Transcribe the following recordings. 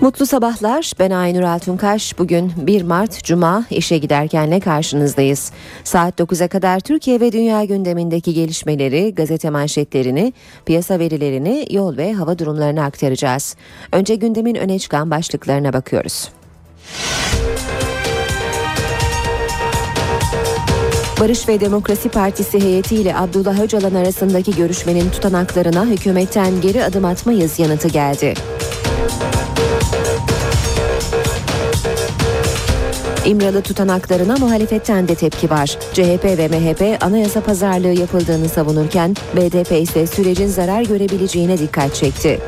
Mutlu sabahlar. Ben Aynur Altunkaş. Bugün 1 Mart Cuma işe giderkenle karşınızdayız. Saat 9'a kadar Türkiye ve dünya gündemindeki gelişmeleri, gazete manşetlerini, piyasa verilerini, yol ve hava durumlarını aktaracağız. Önce gündemin öne çıkan başlıklarına bakıyoruz. Barış ve Demokrasi Partisi heyetiyle Abdullah Öcalan arasındaki görüşmenin tutanaklarına hükümetten geri adım atmayız yanıtı geldi. İmralı tutanaklarına muhalefetten de tepki var. CHP ve MHP anayasa pazarlığı yapıldığını savunurken BDP ise sürecin zarar görebileceğine dikkat çekti.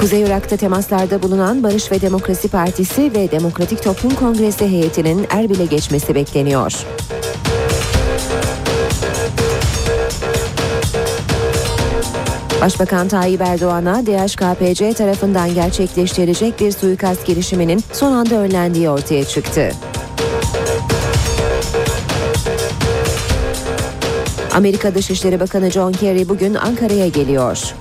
Kuzey Irak'ta temaslarda bulunan Barış ve Demokrasi Partisi ve Demokratik Toplum Kongresi heyetinin Erbil'e geçmesi bekleniyor. Başbakan Tayyip Erdoğan'a DHKPC tarafından gerçekleştirilecek bir suikast girişiminin son anda önlendiği ortaya çıktı. Amerika Dışişleri Bakanı John Kerry bugün Ankara'ya geliyor.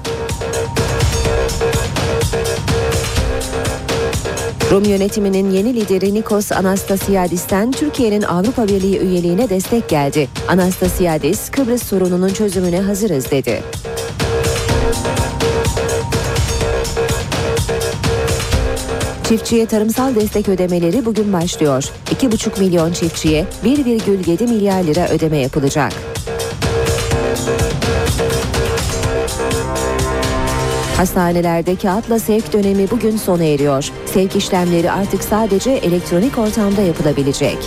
Rum yönetiminin yeni lideri Nikos Anastasiadis'ten Türkiye'nin Avrupa Birliği üyeliğine destek geldi. Anastasiadis, Kıbrıs sorununun çözümüne hazırız dedi. Çiftçiye tarımsal destek ödemeleri bugün başlıyor. 2,5 milyon çiftçiye 1,7 milyar lira ödeme yapılacak. Hastanelerde kağıtla sevk dönemi bugün sona eriyor. Sevk işlemleri artık sadece elektronik ortamda yapılabilecek.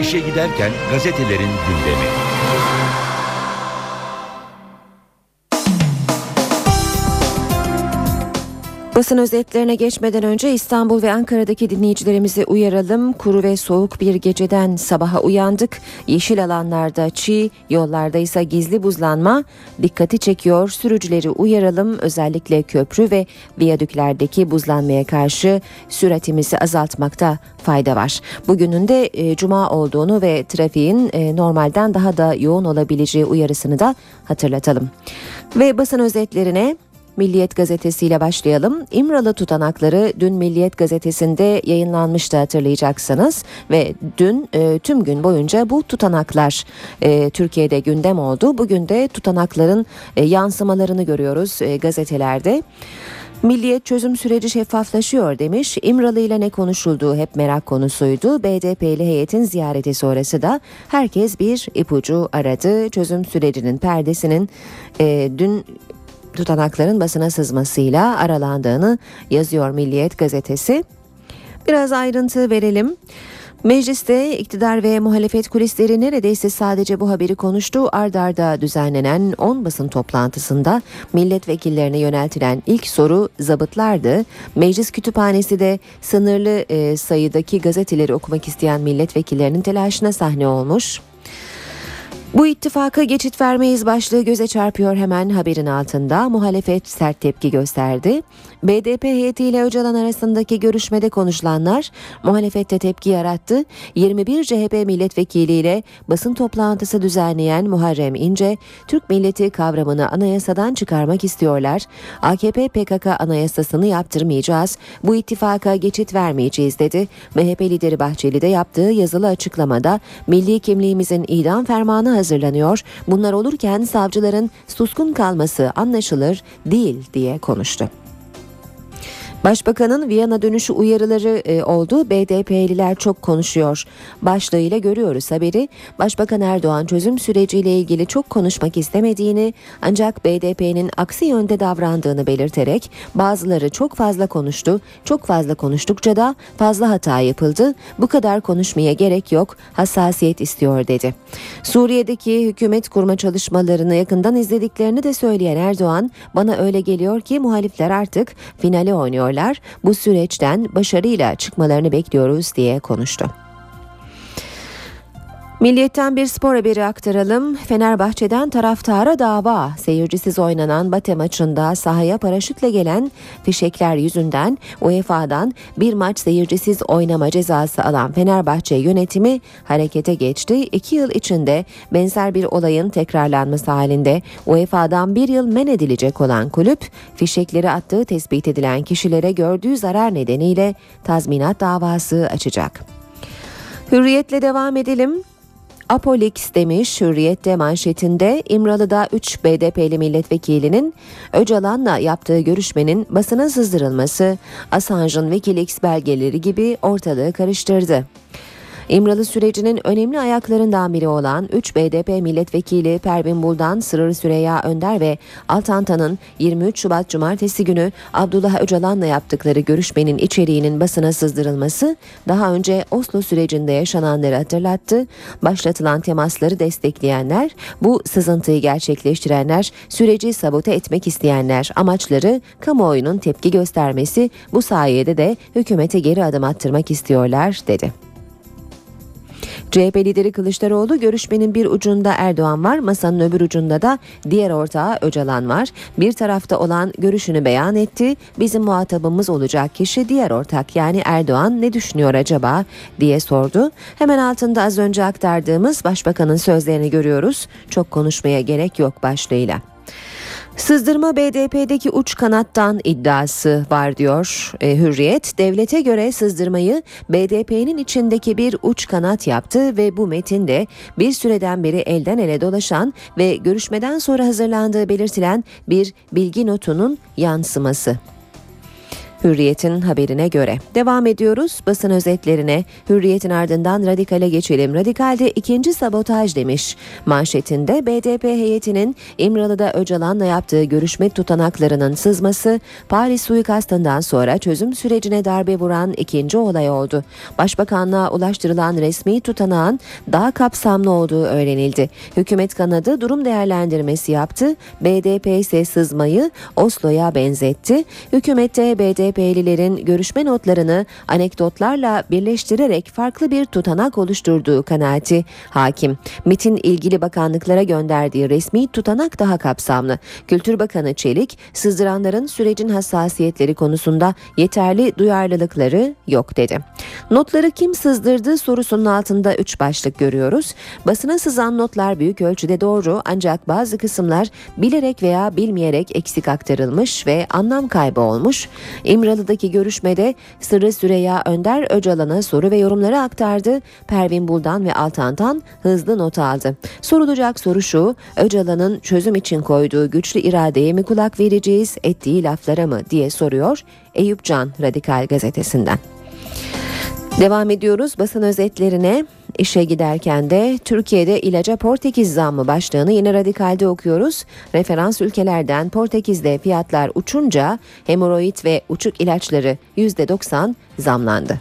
İşe giderken gazetelerin gündemi. Basın özetlerine geçmeden önce İstanbul ve Ankara'daki dinleyicilerimizi uyaralım. Kuru ve soğuk bir geceden sabaha uyandık. Yeşil alanlarda çiğ, yollarda ise gizli buzlanma dikkati çekiyor. Sürücüleri uyaralım. Özellikle köprü ve viyadüklerdeki buzlanmaya karşı süratimizi azaltmakta fayda var. Bugünün de e, cuma olduğunu ve trafiğin e, normalden daha da yoğun olabileceği uyarısını da hatırlatalım. Ve basın özetlerine Milliyet gazetesiyle başlayalım. İmralı tutanakları dün Milliyet gazetesinde yayınlanmıştı hatırlayacaksınız ve dün e, tüm gün boyunca bu tutanaklar e, Türkiye'de gündem oldu. Bugün de tutanakların e, yansımalarını görüyoruz e, gazetelerde. Milliyet çözüm süreci şeffaflaşıyor demiş. İmralı ile ne konuşulduğu hep merak konusuydu. BDP'li heyetin ziyareti sonrası da herkes bir ipucu aradı. Çözüm sürecinin perdesinin e, dün tutanakların basına sızmasıyla aralandığını yazıyor Milliyet gazetesi. Biraz ayrıntı verelim. Mecliste iktidar ve muhalefet kulisleri neredeyse sadece bu haberi konuştu. Ard arda düzenlenen 10 basın toplantısında milletvekillerine yöneltilen ilk soru zabıtlardı. Meclis kütüphanesi de sınırlı e, sayıdaki gazeteleri okumak isteyen milletvekillerinin telaşına sahne olmuş. Bu ittifaka geçit vermeyiz başlığı göze çarpıyor hemen haberin altında. Muhalefet sert tepki gösterdi. BDP heyetiyle Öcalan arasındaki görüşmede konuşulanlar muhalefette tepki yarattı. 21 CHP milletvekiliyle basın toplantısı düzenleyen Muharrem İnce, Türk milleti kavramını anayasadan çıkarmak istiyorlar. AKP PKK anayasasını yaptırmayacağız. Bu ittifaka geçit vermeyeceğiz dedi. MHP lideri Bahçeli de yaptığı yazılı açıklamada milli kimliğimizin idam fermanı hazırlanıyor. Bunlar olurken savcıların suskun kalması anlaşılır değil diye konuştu. Başbakanın Viyana dönüşü uyarıları e, oldu. BDP'liler çok konuşuyor. Başlığıyla görüyoruz haberi. Başbakan Erdoğan çözüm süreciyle ilgili çok konuşmak istemediğini ancak BDP'nin aksi yönde davrandığını belirterek bazıları çok fazla konuştu. Çok fazla konuştukça da fazla hata yapıldı. Bu kadar konuşmaya gerek yok. Hassasiyet istiyor dedi. Suriye'deki hükümet kurma çalışmalarını yakından izlediklerini de söyleyen Erdoğan bana öyle geliyor ki muhalifler artık finale oynuyor ediyorlar. Bu süreçten başarıyla çıkmalarını bekliyoruz diye konuştu. Milliyetten bir spor haberi aktaralım. Fenerbahçe'den taraftara dava. Seyircisiz oynanan Bate maçında sahaya paraşütle gelen fişekler yüzünden UEFA'dan bir maç seyircisiz oynama cezası alan Fenerbahçe yönetimi harekete geçti. İki yıl içinde benzer bir olayın tekrarlanması halinde UEFA'dan bir yıl men edilecek olan kulüp fişekleri attığı tespit edilen kişilere gördüğü zarar nedeniyle tazminat davası açacak. Hürriyetle devam edelim. Apolix demiş Hürriyet'te manşetinde İmralı'da 3 BDP'li milletvekilinin Öcalan'la yaptığı görüşmenin basına sızdırılması Assange'ın Wikileaks belgeleri gibi ortalığı karıştırdı. İmralı sürecinin önemli ayaklarından biri olan 3 BDP milletvekili Pervin Buldan, Sırrı Süreyya Önder ve Altantan'ın 23 Şubat Cumartesi günü Abdullah Öcalan'la yaptıkları görüşmenin içeriğinin basına sızdırılması daha önce Oslo sürecinde yaşananları hatırlattı. Başlatılan temasları destekleyenler, bu sızıntıyı gerçekleştirenler, süreci sabote etmek isteyenler amaçları kamuoyunun tepki göstermesi bu sayede de hükümete geri adım attırmak istiyorlar dedi. CHP lideri Kılıçdaroğlu görüşmenin bir ucunda Erdoğan var, masanın öbür ucunda da diğer ortağı Öcalan var. Bir tarafta olan görüşünü beyan etti. Bizim muhatabımız olacak kişi diğer ortak yani Erdoğan ne düşünüyor acaba diye sordu. Hemen altında az önce aktardığımız başbakanın sözlerini görüyoruz. Çok konuşmaya gerek yok başlığıyla. Sızdırma BDP'deki uç kanattan iddiası var diyor e, Hürriyet. Devlete göre sızdırmayı BDP'nin içindeki bir uç kanat yaptı ve bu metinde bir süreden beri elden ele dolaşan ve görüşmeden sonra hazırlandığı belirtilen bir bilgi notunun yansıması. Hürriyet'in haberine göre. Devam ediyoruz basın özetlerine. Hürriyet'in ardından radikale geçelim. Radikalde ikinci sabotaj demiş. Manşetinde BDP heyetinin İmralı'da Öcalan'la yaptığı görüşme tutanaklarının sızması Paris suikastından sonra çözüm sürecine darbe vuran ikinci olay oldu. Başbakanlığa ulaştırılan resmi tutanağın daha kapsamlı olduğu öğrenildi. Hükümet kanadı durum değerlendirmesi yaptı. BDP ise sızmayı Oslo'ya benzetti. Hükümette BDP CHP'lilerin görüşme notlarını anekdotlarla birleştirerek farklı bir tutanak oluşturduğu kanaati hakim. MIT'in ilgili bakanlıklara gönderdiği resmi tutanak daha kapsamlı. Kültür Bakanı Çelik, sızdıranların sürecin hassasiyetleri konusunda yeterli duyarlılıkları yok dedi. Notları kim sızdırdı sorusunun altında üç başlık görüyoruz. Basına sızan notlar büyük ölçüde doğru ancak bazı kısımlar bilerek veya bilmeyerek eksik aktarılmış ve anlam kaybı olmuş. İmralı'daki görüşmede Sırrı Süreyya Önder Öcalan'a soru ve yorumları aktardı. Pervin Buldan ve Altantan hızlı not aldı. Sorulacak soru şu, Öcalan'ın çözüm için koyduğu güçlü iradeye mi kulak vereceğiz, ettiği laflara mı diye soruyor Eyüp Can Radikal Gazetesi'nden. Devam ediyoruz basın özetlerine. İşe giderken de Türkiye'de ilaca Portekiz zammı başlığını yine radikalde okuyoruz. Referans ülkelerden Portekiz'de fiyatlar uçunca hemoroid ve uçuk ilaçları %90 zamlandı.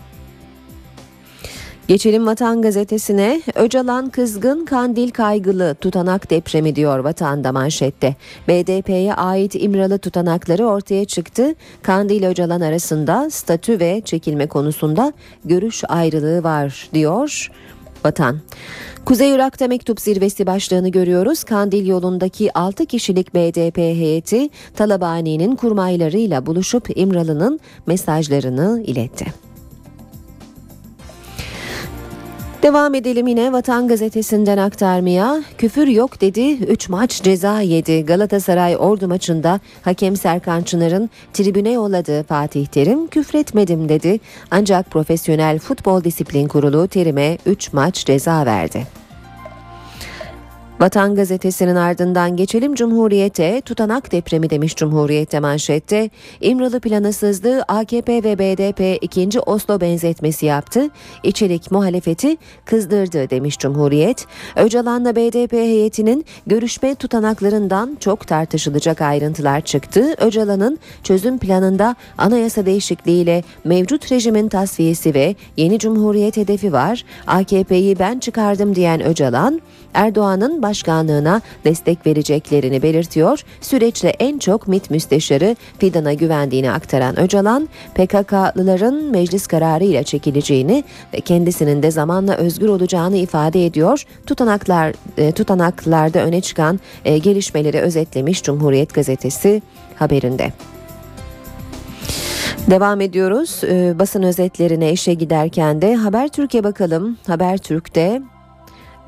Geçelim Vatan Gazetesi'ne. Öcalan kızgın, Kandil kaygılı, tutanak depremi diyor Vatan'da manşette. BDP'ye ait İmralı tutanakları ortaya çıktı. Kandil Öcalan arasında statü ve çekilme konusunda görüş ayrılığı var diyor Vatan. Kuzey Irak'ta mektup zirvesi başlığını görüyoruz. Kandil yolundaki 6 kişilik BDP heyeti Talabani'nin kurmaylarıyla buluşup İmralı'nın mesajlarını iletti. Devam edelim yine Vatan Gazetesi'nden aktarmaya. Küfür yok dedi, 3 maç ceza yedi. Galatasaray Ordu maçında hakem Serkan Çınar'ın tribüne yolladığı Fatih Terim küfretmedim dedi. Ancak Profesyonel Futbol Disiplin Kurulu Terim'e 3 maç ceza verdi. Vatan Gazetesi'nin ardından geçelim Cumhuriyet'e tutanak depremi demiş Cumhuriyet'te manşette. İmralı planı sızdı AKP ve BDP ikinci Oslo benzetmesi yaptı. İçerik muhalefeti kızdırdı demiş Cumhuriyet. Öcalan'la BDP heyetinin görüşme tutanaklarından çok tartışılacak ayrıntılar çıktı. Öcalan'ın çözüm planında anayasa değişikliğiyle mevcut rejimin tasfiyesi ve yeni cumhuriyet hedefi var. AKP'yi ben çıkardım diyen Öcalan, Erdoğan'ın baş Başkanlığına destek vereceklerini belirtiyor. Süreçte en çok MİT müsteşarı Fidan'a güvendiğini aktaran Öcalan, PKK'lıların meclis kararı ile çekileceğini ve kendisinin de zamanla özgür olacağını ifade ediyor. Tutanaklar e, tutanaklarda öne çıkan e, gelişmeleri özetlemiş Cumhuriyet Gazetesi haberinde. Devam ediyoruz. Ee, basın özetlerine işe giderken de Haber Türkiye bakalım. Haber Türk'te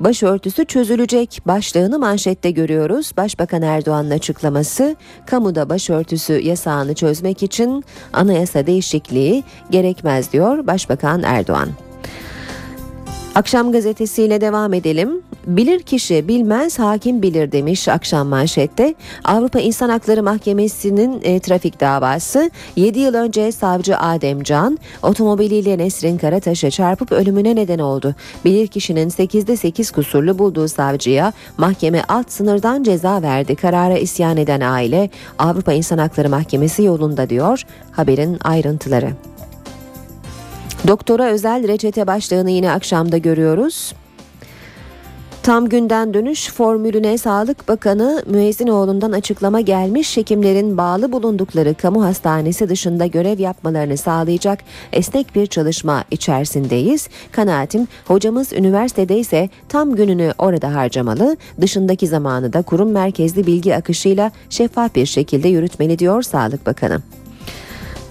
Başörtüsü çözülecek başlığını manşette görüyoruz. Başbakan Erdoğan'ın açıklaması kamuda başörtüsü yasağını çözmek için anayasa değişikliği gerekmez diyor Başbakan Erdoğan. Akşam gazetesiyle devam edelim. Bilir kişi bilmez hakim bilir demiş akşam manşette. Avrupa İnsan Hakları Mahkemesi'nin e, trafik davası 7 yıl önce savcı Adem Can otomobiliyle Nesrin Karataş'a çarpıp ölümüne neden oldu. Bilir kişinin 8'de 8 kusurlu bulduğu savcıya mahkeme alt sınırdan ceza verdi. Karara isyan eden aile Avrupa İnsan Hakları Mahkemesi yolunda diyor haberin ayrıntıları. Doktora özel reçete başlığını yine akşamda görüyoruz. Tam günden dönüş formülüne Sağlık Bakanı Müezzinoğlu'ndan açıklama gelmiş. Hekimlerin bağlı bulundukları kamu hastanesi dışında görev yapmalarını sağlayacak esnek bir çalışma içerisindeyiz. Kanaatim hocamız üniversitede ise tam gününü orada harcamalı, dışındaki zamanı da kurum merkezli bilgi akışıyla şeffaf bir şekilde yürütmeli diyor Sağlık Bakanı.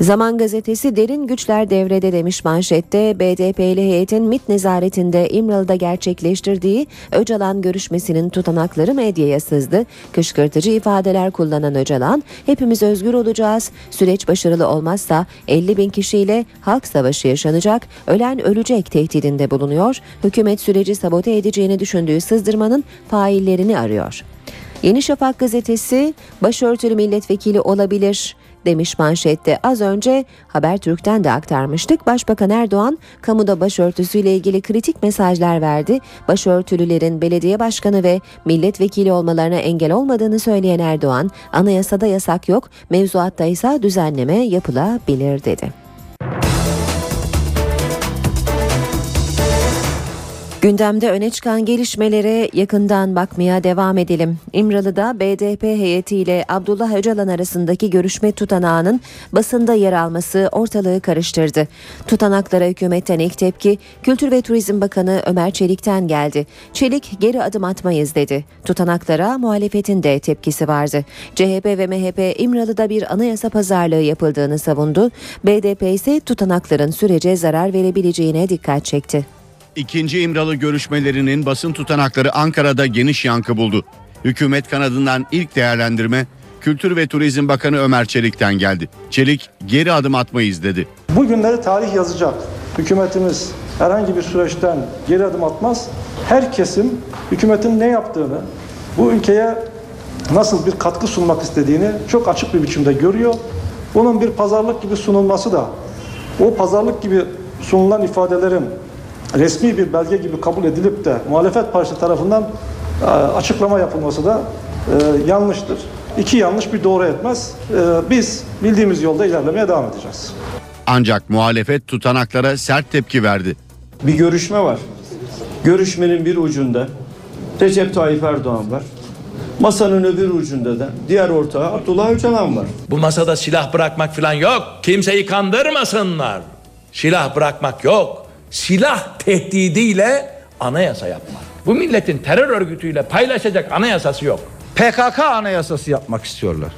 Zaman gazetesi derin güçler devrede demiş manşette BDP'li heyetin MIT nezaretinde İmralı'da gerçekleştirdiği Öcalan görüşmesinin tutanakları medyaya sızdı. Kışkırtıcı ifadeler kullanan Öcalan hepimiz özgür olacağız süreç başarılı olmazsa 50 bin kişiyle halk savaşı yaşanacak ölen ölecek tehdidinde bulunuyor. Hükümet süreci sabote edeceğini düşündüğü sızdırmanın faillerini arıyor. Yeni Şafak gazetesi başörtülü milletvekili olabilir demiş manşette. Az önce Habertürk'ten de aktarmıştık. Başbakan Erdoğan kamuda başörtüsüyle ilgili kritik mesajlar verdi. Başörtülülerin belediye başkanı ve milletvekili olmalarına engel olmadığını söyleyen Erdoğan, anayasada yasak yok, mevzuatta ise düzenleme yapılabilir dedi. Gündemde öne çıkan gelişmelere yakından bakmaya devam edelim. İmralı'da BDP heyetiyle Abdullah Öcalan arasındaki görüşme tutanağının basında yer alması ortalığı karıştırdı. Tutanaklara hükümetten ilk tepki Kültür ve Turizm Bakanı Ömer Çelik'ten geldi. Çelik geri adım atmayız dedi. Tutanaklara muhalefetin de tepkisi vardı. CHP ve MHP İmralı'da bir anayasa pazarlığı yapıldığını savundu. BDP ise tutanakların sürece zarar verebileceğine dikkat çekti. İkinci İmralı görüşmelerinin basın tutanakları Ankara'da geniş yankı buldu. Hükümet kanadından ilk değerlendirme Kültür ve Turizm Bakanı Ömer Çelik'ten geldi. Çelik geri adım atmayız dedi. Bugünleri tarih yazacak. Hükümetimiz herhangi bir süreçten geri adım atmaz. Her kesim hükümetin ne yaptığını, bu ülkeye nasıl bir katkı sunmak istediğini çok açık bir biçimde görüyor. Bunun bir pazarlık gibi sunulması da o pazarlık gibi sunulan ifadelerin resmi bir belge gibi kabul edilip de muhalefet partisi tarafından e, açıklama yapılması da e, yanlıştır. İki yanlış bir doğru etmez. E, biz bildiğimiz yolda ilerlemeye devam edeceğiz. Ancak muhalefet tutanaklara sert tepki verdi. Bir görüşme var. Görüşmenin bir ucunda Recep Tayyip Erdoğan var. Masanın öbür ucunda da diğer ortağı Abdullah Öcalan var. Bu masada silah bırakmak falan yok. Kimseyi kandırmasınlar. Silah bırakmak yok. Silah tehdidiyle anayasa yapmak. Bu milletin terör örgütüyle paylaşacak anayasası yok. PKK anayasası yapmak istiyorlar.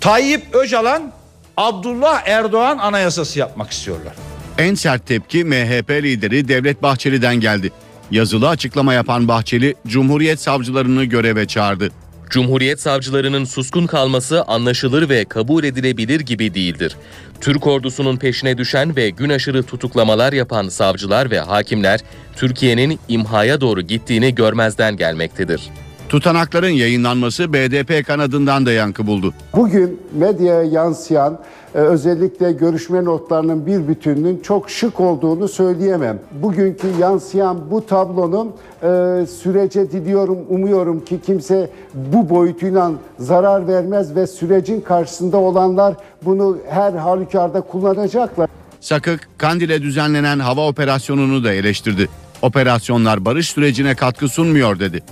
Tayyip Öcalan, Abdullah Erdoğan anayasası yapmak istiyorlar. En sert tepki MHP lideri Devlet Bahçeli'den geldi. Yazılı açıklama yapan Bahçeli, Cumhuriyet savcılarını göreve çağırdı. Cumhuriyet savcılarının suskun kalması anlaşılır ve kabul edilebilir gibi değildir. Türk ordusunun peşine düşen ve gün aşırı tutuklamalar yapan savcılar ve hakimler Türkiye'nin imhaya doğru gittiğini görmezden gelmektedir. Tutanakların yayınlanması BDP kanadından da yankı buldu. Bugün medyaya yansıyan e, özellikle görüşme notlarının bir bütününün çok şık olduğunu söyleyemem. Bugünkü yansıyan bu tablonun e, sürece diliyorum, umuyorum ki kimse bu boyutuyla zarar vermez ve sürecin karşısında olanlar bunu her halükarda kullanacaklar. Sakık, Kandil'e düzenlenen hava operasyonunu da eleştirdi. Operasyonlar barış sürecine katkı sunmuyor dedi.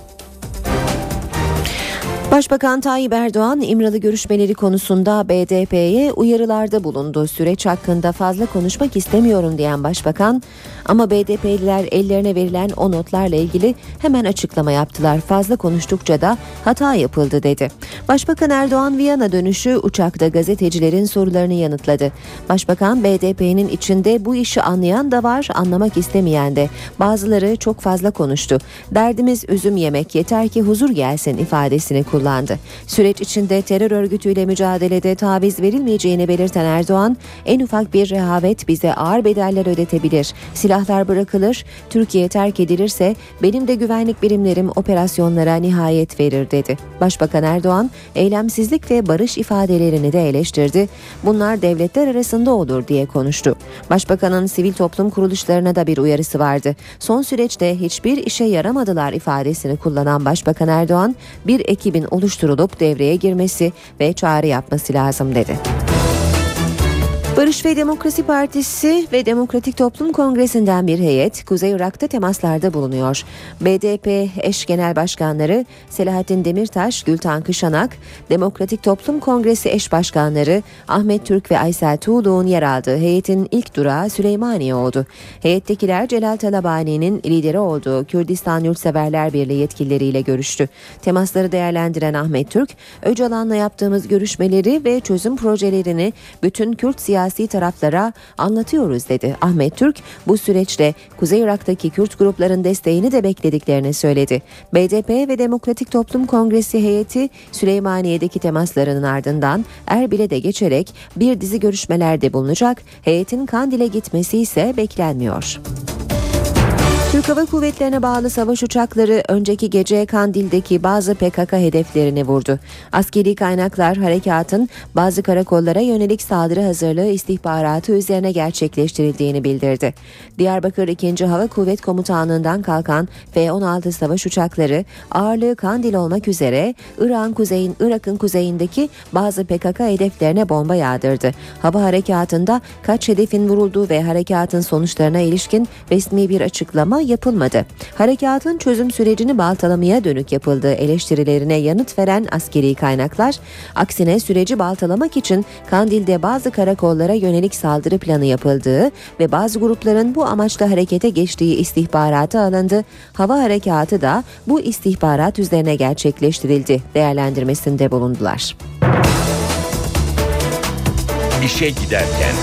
Başbakan Tayyip Erdoğan İmralı görüşmeleri konusunda BDP'ye uyarılarda bulundu. Süreç hakkında fazla konuşmak istemiyorum diyen başbakan ama BDP'liler ellerine verilen o notlarla ilgili hemen açıklama yaptılar. Fazla konuştukça da hata yapıldı dedi. Başbakan Erdoğan Viyana dönüşü uçakta gazetecilerin sorularını yanıtladı. Başbakan BDP'nin içinde bu işi anlayan da var, anlamak istemeyen de. Bazıları çok fazla konuştu. Derdimiz üzüm yemek yeter ki huzur gelsin ifadesini kullandı. Süreç içinde terör örgütüyle mücadelede taviz verilmeyeceğini belirten Erdoğan, en ufak bir rehavet bize ağır bedeller ödetebilir. Silahlar bırakılır, Türkiye terk edilirse benim de güvenlik birimlerim operasyonlara nihayet verir dedi. Başbakan Erdoğan, eylemsizlik ve barış ifadelerini de eleştirdi. Bunlar devletler arasında olur diye konuştu. Başbakanın sivil toplum kuruluşlarına da bir uyarısı vardı. Son süreçte hiçbir işe yaramadılar ifadesini kullanan Başbakan Erdoğan, bir ekibin oluşturulup devreye girmesi ve çağrı yapması lazım dedi. Barış ve Demokrasi Partisi ve Demokratik Toplum Kongresi'nden bir heyet Kuzey Irak'ta temaslarda bulunuyor. BDP eş genel başkanları Selahattin Demirtaş, Gültan Kışanak, Demokratik Toplum Kongresi eş başkanları Ahmet Türk ve Aysel Tuğlu'nun yer aldığı heyetin ilk durağı Süleymaniye oldu. Heyettekiler Celal Talabani'nin lideri olduğu Kürdistan Yurtseverler Birliği yetkilileriyle görüştü. Temasları değerlendiren Ahmet Türk, Öcalan'la yaptığımız görüşmeleri ve çözüm projelerini bütün Kürt siyasi siyasi taraflara anlatıyoruz dedi. Ahmet Türk bu süreçte Kuzey Irak'taki Kürt grupların desteğini de beklediklerini söyledi. BDP ve Demokratik Toplum Kongresi heyeti Süleymaniye'deki temaslarının ardından Erbil'e de geçerek bir dizi görüşmelerde bulunacak. Heyetin Kandil'e gitmesi ise beklenmiyor. Türk Hava Kuvvetleri'ne bağlı savaş uçakları önceki gece Kandil'deki bazı PKK hedeflerini vurdu. Askeri kaynaklar harekatın bazı karakollara yönelik saldırı hazırlığı istihbaratı üzerine gerçekleştirildiğini bildirdi. Diyarbakır 2. Hava Kuvvet Komutanlığı'ndan kalkan F-16 savaş uçakları ağırlığı Kandil olmak üzere İran kuzeyin, Irak'ın kuzeyindeki bazı PKK hedeflerine bomba yağdırdı. Hava harekatında kaç hedefin vurulduğu ve harekatın sonuçlarına ilişkin resmi bir açıklama yapılmadı. Harekatın çözüm sürecini baltalamaya dönük yapıldığı eleştirilerine yanıt veren askeri kaynaklar, aksine süreci baltalamak için Kandil'de bazı karakollara yönelik saldırı planı yapıldığı ve bazı grupların bu amaçla harekete geçtiği istihbaratı alındı. Hava harekatı da bu istihbarat üzerine gerçekleştirildi değerlendirmesinde bulundular. İşe giderken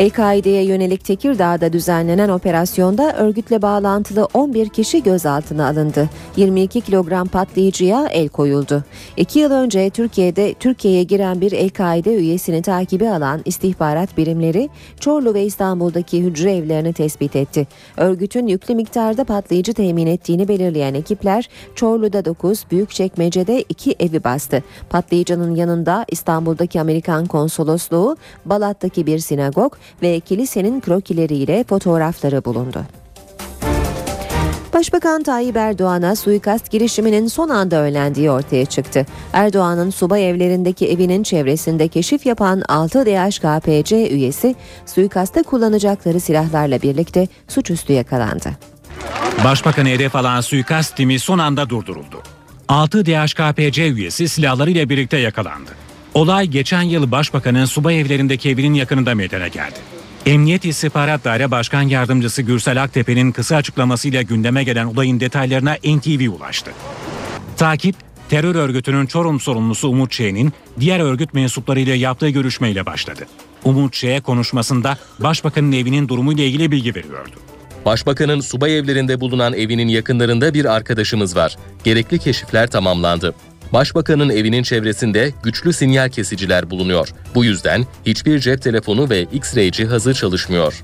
El-Kaide'ye yönelik Tekirdağ'da düzenlenen operasyonda örgütle bağlantılı 11 kişi gözaltına alındı. 22 kilogram patlayıcıya el koyuldu. İki yıl önce Türkiye'de Türkiye'ye giren bir El-Kaide üyesini takibi alan istihbarat birimleri Çorlu ve İstanbul'daki hücre evlerini tespit etti. Örgütün yüklü miktarda patlayıcı temin ettiğini belirleyen ekipler Çorlu'da 9, Büyükçekmece'de 2 evi bastı. Patlayıcının yanında İstanbul'daki Amerikan konsolosluğu, Balat'taki bir sinagog ve kilisenin krokileriyle fotoğrafları bulundu. Başbakan Tayyip Erdoğan'a suikast girişiminin son anda önlendiği ortaya çıktı. Erdoğan'ın subay evlerindeki evinin çevresinde keşif yapan 6 DHKPC üyesi suikasta kullanacakları silahlarla birlikte suçüstü yakalandı. Başbakanı hedef alan suikast timi son anda durduruldu. 6 DHKPC üyesi silahlarıyla birlikte yakalandı. Olay geçen yıl Başbakan'ın subay evlerindeki evinin yakınında meydana geldi. Emniyet İstihbarat Daire Başkan Yardımcısı Gürsel Aktepe'nin kısa açıklamasıyla gündeme gelen olayın detaylarına NTV ulaştı. Takip, terör örgütünün Çorum sorumlusu Umut Ç'nin diğer örgüt mensuplarıyla yaptığı görüşmeyle başladı. Umut Ç konuşmasında Başbakanın evinin durumuyla ilgili bilgi veriyordu. Başbakanın subay evlerinde bulunan evinin yakınlarında bir arkadaşımız var. Gerekli keşifler tamamlandı. Başbakanın evinin çevresinde güçlü sinyal kesiciler bulunuyor. Bu yüzden hiçbir cep telefonu ve X-ray cihazı çalışmıyor.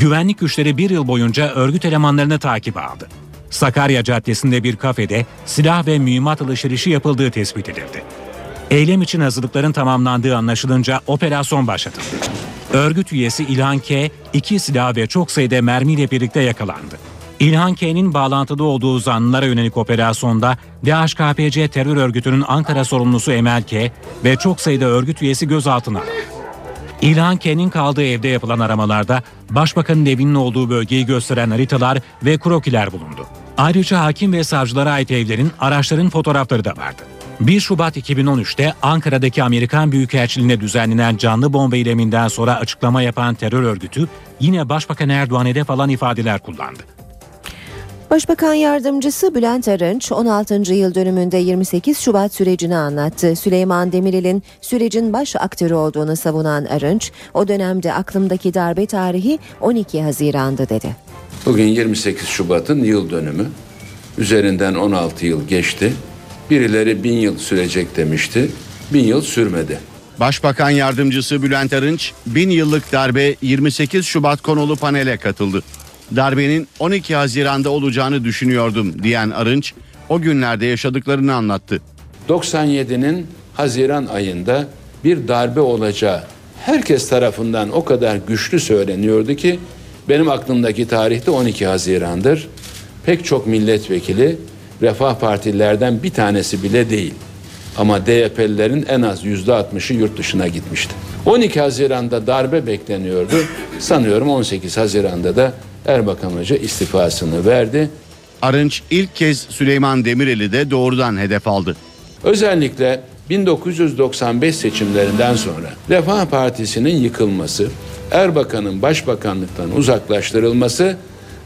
Güvenlik güçleri bir yıl boyunca örgüt elemanlarını takip aldı. Sakarya Caddesi'nde bir kafede silah ve mühimmat alışverişi yapıldığı tespit edildi. Eylem için hazırlıkların tamamlandığı anlaşılınca operasyon başlatıldı. Örgüt üyesi İlhan K. iki silah ve çok sayıda mermiyle birlikte yakalandı. İlhan K'nin bağlantıda olduğu zanlılara yönelik operasyonda DHKPC terör örgütünün Ankara sorumlusu Emel K. ve çok sayıda örgüt üyesi gözaltına. İlhan K'nin kaldığı evde yapılan aramalarda Başbakanın evinin olduğu bölgeyi gösteren haritalar ve krokiler bulundu. Ayrıca hakim ve savcılara ait evlerin, araçların fotoğrafları da vardı. 1 Şubat 2013'te Ankara'daki Amerikan Büyükelçiliğine düzenlenen canlı bomba eyleminden sonra açıklama yapan terör örgütü yine Başbakan Erdoğan hedef alan ifadeler kullandı. Başbakan Yardımcısı Bülent Arınç 16. yıl dönümünde 28 Şubat sürecini anlattı. Süleyman Demirel'in sürecin baş aktörü olduğunu savunan Arınç, o dönemde aklımdaki darbe tarihi 12 Haziran'dı dedi. Bugün 28 Şubat'ın yıl dönümü. Üzerinden 16 yıl geçti. Birileri bin yıl sürecek demişti. Bin yıl sürmedi. Başbakan Yardımcısı Bülent Arınç, bin yıllık darbe 28 Şubat konulu panele katıldı. Darbenin 12 Haziran'da olacağını düşünüyordum diyen Arınç, o günlerde yaşadıklarını anlattı. 97'nin Haziran ayında bir darbe olacağı herkes tarafından o kadar güçlü söyleniyordu ki benim aklımdaki tarihte 12 Haziran'dır. Pek çok milletvekili Refah Partililerden bir tanesi bile değil. Ama DYP'lilerin en az yüzde 60'ı yurt dışına gitmişti. 12 Haziran'da darbe bekleniyordu. Sanıyorum 18 Haziran'da da Erbakan Hoca istifasını verdi. Arınç ilk kez Süleyman Demirel'i de doğrudan hedef aldı. Özellikle 1995 seçimlerinden sonra Refah Partisi'nin yıkılması, Erbakan'ın başbakanlıktan uzaklaştırılması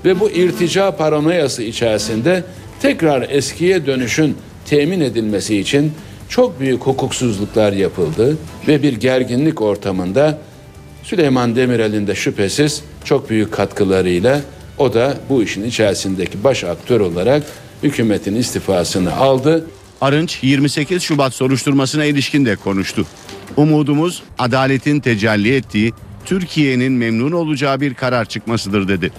ve bu irtica paranoyası içerisinde tekrar eskiye dönüşün temin edilmesi için çok büyük hukuksuzluklar yapıldı ve bir gerginlik ortamında Süleyman Demirel'in de şüphesiz çok büyük katkılarıyla o da bu işin içerisindeki baş aktör olarak hükümetin istifasını aldı. Arınç 28 Şubat soruşturmasına ilişkin de konuştu. Umudumuz adaletin tecelli ettiği, Türkiye'nin memnun olacağı bir karar çıkmasıdır dedi.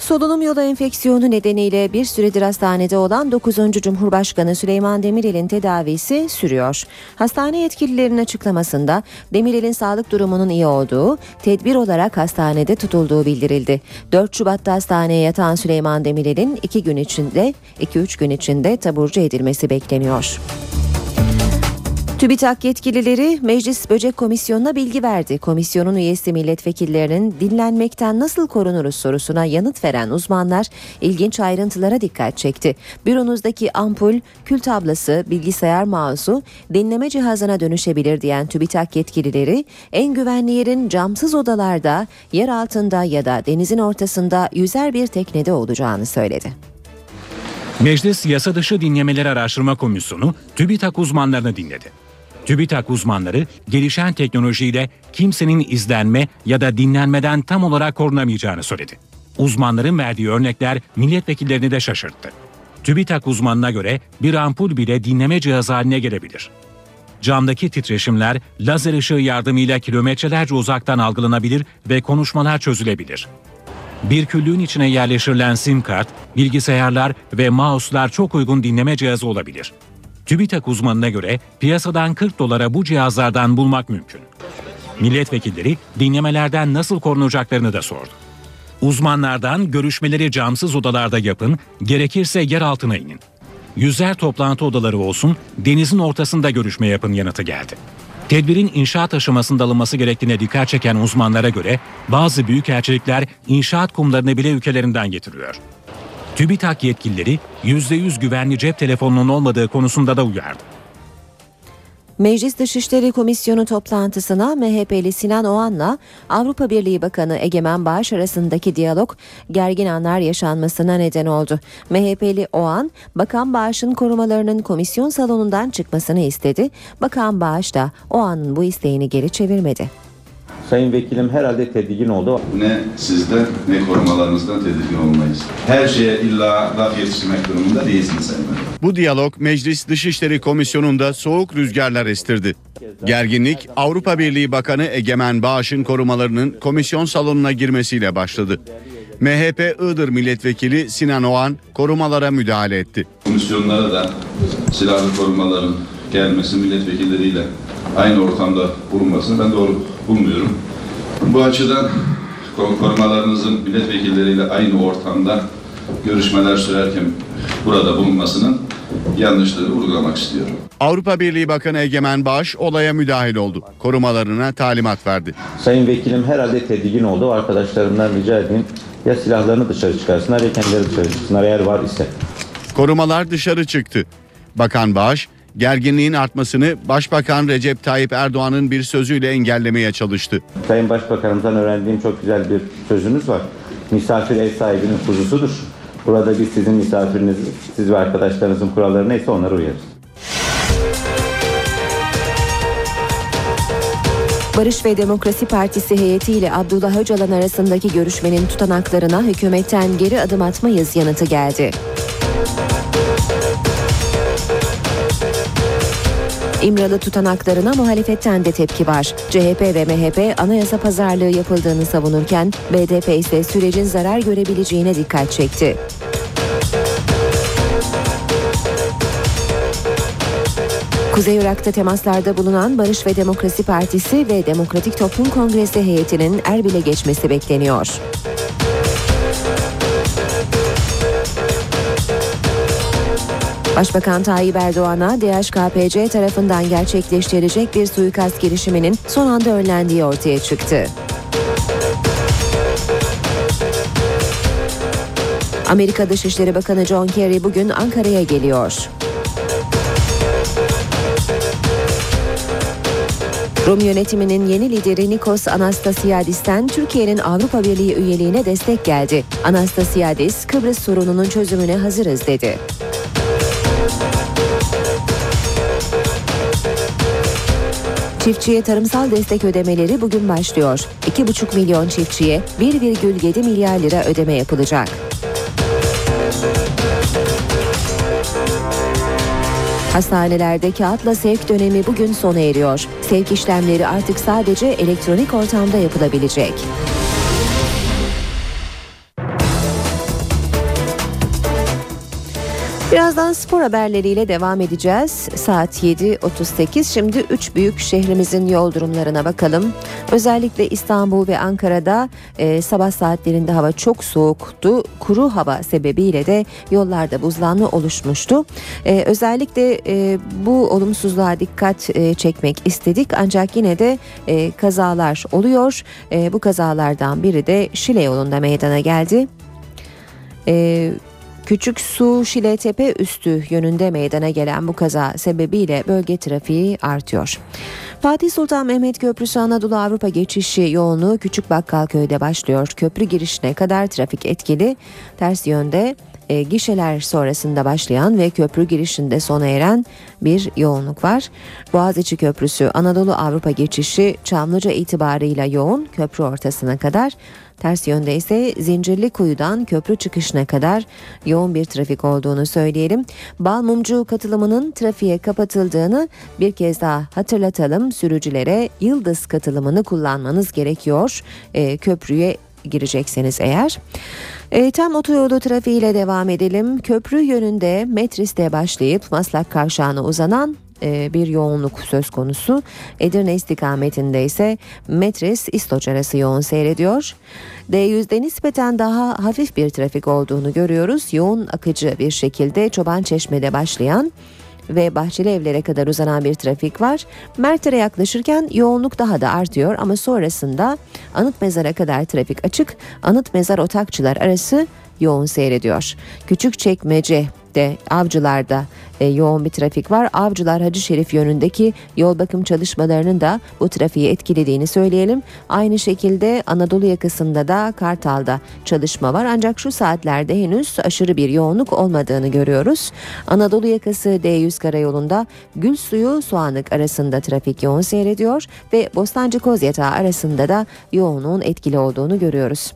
Solunum yolu enfeksiyonu nedeniyle bir süredir hastanede olan 9. Cumhurbaşkanı Süleyman Demirel'in tedavisi sürüyor. Hastane yetkililerinin açıklamasında Demirel'in sağlık durumunun iyi olduğu, tedbir olarak hastanede tutulduğu bildirildi. 4 Şubat'ta hastaneye yatan Süleyman Demirel'in 2 gün içinde, 2-3 gün içinde taburcu edilmesi bekleniyor. TÜBİTAK yetkilileri Meclis Böcek Komisyonu'na bilgi verdi. Komisyonun üyesi milletvekillerinin dinlenmekten nasıl korunuruz sorusuna yanıt veren uzmanlar ilginç ayrıntılara dikkat çekti. Büronuzdaki ampul, kül tablası, bilgisayar mouse'u dinleme cihazına dönüşebilir diyen TÜBİTAK yetkilileri en güvenli yerin camsız odalarda, yer altında ya da denizin ortasında yüzer bir teknede olacağını söyledi. Meclis Yasa Dışı Dinlemeler Araştırma Komisyonu TÜBİTAK uzmanlarını dinledi. TÜBİTAK uzmanları gelişen teknolojiyle kimsenin izlenme ya da dinlenmeden tam olarak korunamayacağını söyledi. Uzmanların verdiği örnekler milletvekillerini de şaşırttı. TÜBİTAK uzmanına göre bir ampul bile dinleme cihazı haline gelebilir. Camdaki titreşimler lazer ışığı yardımıyla kilometrelerce uzaktan algılanabilir ve konuşmalar çözülebilir. Bir küllüğün içine yerleştirilen sim kart, bilgisayarlar ve mouse'lar çok uygun dinleme cihazı olabilir. TÜBİTAK uzmanına göre piyasadan 40 dolara bu cihazlardan bulmak mümkün. Milletvekilleri dinlemelerden nasıl korunacaklarını da sordu. Uzmanlardan görüşmeleri camsız odalarda yapın, gerekirse yer altına inin. Yüzer toplantı odaları olsun, denizin ortasında görüşme yapın yanıtı geldi. Tedbirin inşaat aşamasında alınması gerektiğine dikkat çeken uzmanlara göre bazı büyükelçilikler inşaat kumlarını bile ülkelerinden getiriyor. TÜBİTAK yetkilileri %100 güvenli cep telefonunun olmadığı konusunda da uyardı. Meclis Dışişleri Komisyonu toplantısına MHP'li Sinan Oğan'la Avrupa Birliği Bakanı Egemen Bağış arasındaki diyalog gergin anlar yaşanmasına neden oldu. MHP'li Oğan, Bakan Bağış'ın korumalarının komisyon salonundan çıkmasını istedi. Bakan Bağış da Oğan'ın bu isteğini geri çevirmedi. Sayın Vekilim herhalde tedirgin oldu. Ne sizden ne korumalarınızdan tedirgin olmayız. Her şeye illa laf yetiştirmek durumunda değilsiniz Sayın Vekilim. Bu diyalog Meclis Dışişleri Komisyonu'nda soğuk rüzgarlar estirdi. Gerginlik Avrupa Birliği Bakanı Egemen Bağış'ın korumalarının komisyon salonuna girmesiyle başladı. MHP Iğdır Milletvekili Sinan Oğan korumalara müdahale etti. Komisyonlara da silahlı korumaların gelmesi milletvekilleriyle aynı ortamda bulunmasını ben doğru bulmuyorum. Bu açıdan korumalarınızın milletvekilleriyle aynı ortamda görüşmeler sürerken burada bulunmasının yanlışlığını vurgulamak istiyorum. Avrupa Birliği Bakanı Egemen Bağış olaya müdahil oldu. Korumalarına talimat verdi. Sayın Vekilim herhalde tedirgin oldu. Arkadaşlarımdan rica edeyim Ya silahlarını dışarı çıkarsınlar ya kendileri dışarı çıksınlar eğer var ise. Korumalar dışarı çıktı. Bakan Bağış gerginliğin artmasını Başbakan Recep Tayyip Erdoğan'ın bir sözüyle engellemeye çalıştı. Sayın Başbakanımızdan öğrendiğim çok güzel bir sözünüz var. Misafir ev sahibinin kuzusudur. Burada biz sizin misafiriniz, siz ve arkadaşlarınızın kuralları neyse onlara uyarız. Barış ve Demokrasi Partisi heyetiyle Abdullah Öcalan arasındaki görüşmenin tutanaklarına hükümetten geri adım atmayız yanıtı geldi. İmralı tutanaklarına muhalefetten de tepki var. CHP ve MHP anayasa pazarlığı yapıldığını savunurken BDP ise sürecin zarar görebileceğine dikkat çekti. Kuzey Irak'ta temaslarda bulunan Barış ve Demokrasi Partisi ve Demokratik Toplum Kongresi heyetinin Erbil'e geçmesi bekleniyor. Başbakan Tayyip Erdoğan'a DHKPC tarafından gerçekleştirilecek bir suikast girişiminin son anda önlendiği ortaya çıktı. Amerika Dışişleri Bakanı John Kerry bugün Ankara'ya geliyor. Rum yönetiminin yeni lideri Nikos Anastasiadis'ten Türkiye'nin Avrupa Birliği üyeliğine destek geldi. Anastasiadis, Kıbrıs sorununun çözümüne hazırız dedi. Çiftçiye tarımsal destek ödemeleri bugün başlıyor. 2,5 milyon çiftçiye 1,7 milyar lira ödeme yapılacak. Hastanelerde kağıtla sevk dönemi bugün sona eriyor. Sevk işlemleri artık sadece elektronik ortamda yapılabilecek. Birazdan spor haberleriyle devam edeceğiz. Saat 7.38. Şimdi 3 büyük şehrimizin yol durumlarına bakalım. Özellikle İstanbul ve Ankara'da e, sabah saatlerinde hava çok soğuktu. Kuru hava sebebiyle de yollarda buzlanma oluşmuştu. E, özellikle e, bu olumsuzluğa dikkat e, çekmek istedik. Ancak yine de e, kazalar oluyor. E, bu kazalardan biri de Şile yolunda meydana geldi. E, Küçük Su Şile Tepe üstü yönünde meydana gelen bu kaza sebebiyle bölge trafiği artıyor. Fatih Sultan Mehmet Köprüsü Anadolu Avrupa geçişi yoğunluğu Küçük Bakkalköy'de başlıyor. Köprü girişine kadar trafik etkili. Ters yönde e, gişeler sonrasında başlayan ve köprü girişinde sona eren bir yoğunluk var. Boğaziçi Köprüsü Anadolu Avrupa geçişi Çamlıca itibarıyla yoğun köprü ortasına kadar Ters yönde ise Zincirli Kuyu'dan köprü çıkışına kadar yoğun bir trafik olduğunu söyleyelim. Balmumcu katılımının trafiğe kapatıldığını bir kez daha hatırlatalım. Sürücülere Yıldız katılımını kullanmanız gerekiyor. E, köprüye girecekseniz eğer. E, tam otoyolu trafiğiyle devam edelim. Köprü yönünde Metris'te başlayıp Maslak Kavşağı'na uzanan e, bir yoğunluk söz konusu. Edirne istikametinde ise Metris İstoç arası yoğun seyrediyor. D100'de nispeten daha hafif bir trafik olduğunu görüyoruz. Yoğun akıcı bir şekilde Çoban Çeşme'de başlayan ve Bahçeli Evlere kadar uzanan bir trafik var. Mert'e yaklaşırken yoğunluk daha da artıyor ama sonrasında Anıt Mezar'a kadar trafik açık. Anıt Mezar Otakçılar arası yoğun seyrediyor. Küçük çekmece de avcılarda e, yoğun bir trafik var. Avcılar Hacı Şerif yönündeki yol bakım çalışmalarının da bu trafiği etkilediğini söyleyelim. Aynı şekilde Anadolu yakasında da Kartal'da çalışma var. Ancak şu saatlerde henüz aşırı bir yoğunluk olmadığını görüyoruz. Anadolu yakası D100 karayolunda Gül Suyu Soğanlık arasında trafik yoğun seyrediyor ve Bostancı Kozyatağı arasında da yoğunluğun etkili olduğunu görüyoruz.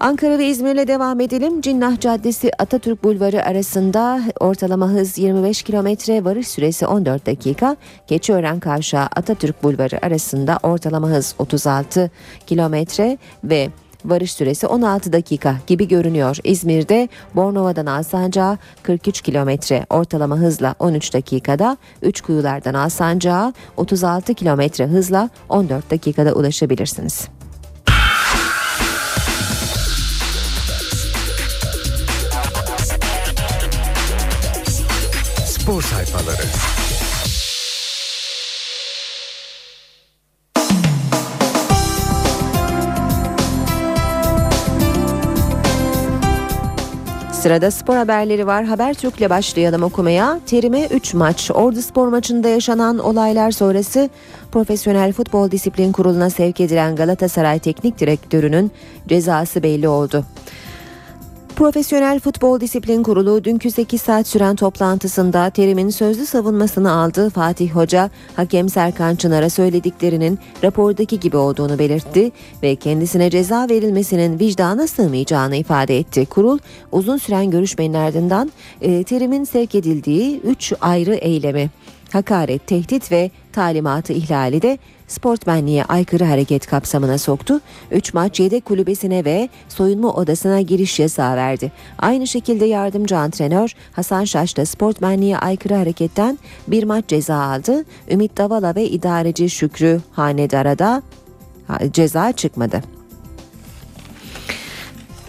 Ankara ve İzmir'le devam edelim. Cinnah Caddesi Atatürk Bulvarı arasında ortalama hız 25 kilometre, varış süresi 14 dakika. Keçiören Kavşağı Atatürk Bulvarı arasında ortalama hız 36 kilometre ve varış süresi 16 dakika gibi görünüyor. İzmir'de Bornova'dan Alsancak'a 43 kilometre ortalama hızla 13 dakikada, 3 kuyulardan Alsancak'a 36 kilometre hızla 14 dakikada ulaşabilirsiniz. Spor sayfaları. Sırada spor haberleri var. Habertürk'le başlayalım okumaya. Terime 3 maç. Ordu Spor maçında yaşanan olaylar sonrası Profesyonel Futbol Disiplin Kurulu'na sevk edilen Galatasaray Teknik Direktörü'nün cezası belli oldu. Profesyonel Futbol Disiplin Kurulu dünkü 8 saat süren toplantısında Terim'in sözlü savunmasını aldı. Fatih Hoca, hakem Serkan Çınar'a söylediklerinin rapordaki gibi olduğunu belirtti ve kendisine ceza verilmesinin vicdana sığmayacağını ifade etti. Kurul, uzun süren görüşmenin ardından e, Terim'in sevk edildiği 3 ayrı eylemi hakaret, tehdit ve talimatı ihlali de sportmenliğe aykırı hareket kapsamına soktu. 3 maç yedek kulübesine ve soyunma odasına giriş yasağı verdi. Aynı şekilde yardımcı antrenör Hasan Şaş da sportmenliğe aykırı hareketten bir maç ceza aldı. Ümit Davala ve idareci Şükrü Hanedar'a ceza çıkmadı.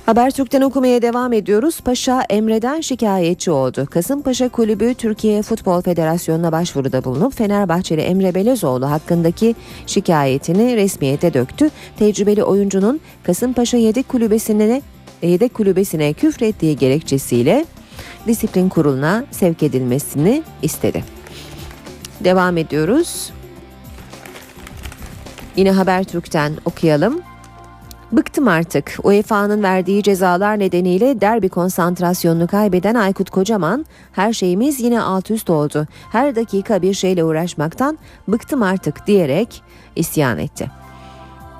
Habertürk'ten okumaya devam ediyoruz. Paşa Emre'den şikayetçi oldu. Kasımpaşa Kulübü Türkiye Futbol Federasyonu'na başvuruda bulunup Fenerbahçeli Emre Belezoğlu hakkındaki şikayetini resmiyete döktü. Tecrübeli oyuncunun Kasımpaşa yedek kulübesine yedek kulübesine küfrettiği gerekçesiyle disiplin kuruluna sevk edilmesini istedi. Devam ediyoruz. Yine Habertürk'ten okuyalım. Bıktım artık. UEFA'nın verdiği cezalar nedeniyle derbi konsantrasyonunu kaybeden Aykut Kocaman, her şeyimiz yine alt üst oldu. Her dakika bir şeyle uğraşmaktan bıktım artık diyerek isyan etti.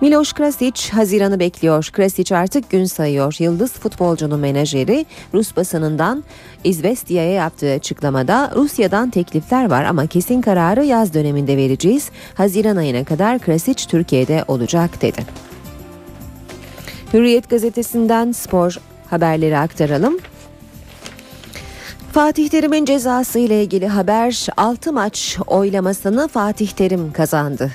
Miloš Krasic Haziran'ı bekliyor. Krasic artık gün sayıyor. Yıldız futbolcunun menajeri Rus basınından İzvestiya'ya yaptığı açıklamada Rusya'dan teklifler var ama kesin kararı yaz döneminde vereceğiz. Haziran ayına kadar Krasic Türkiye'de olacak dedi. Hürriyet gazetesinden spor haberleri aktaralım. Fatih Terim'in cezası ile ilgili haber 6 maç oylamasını Fatih Terim kazandı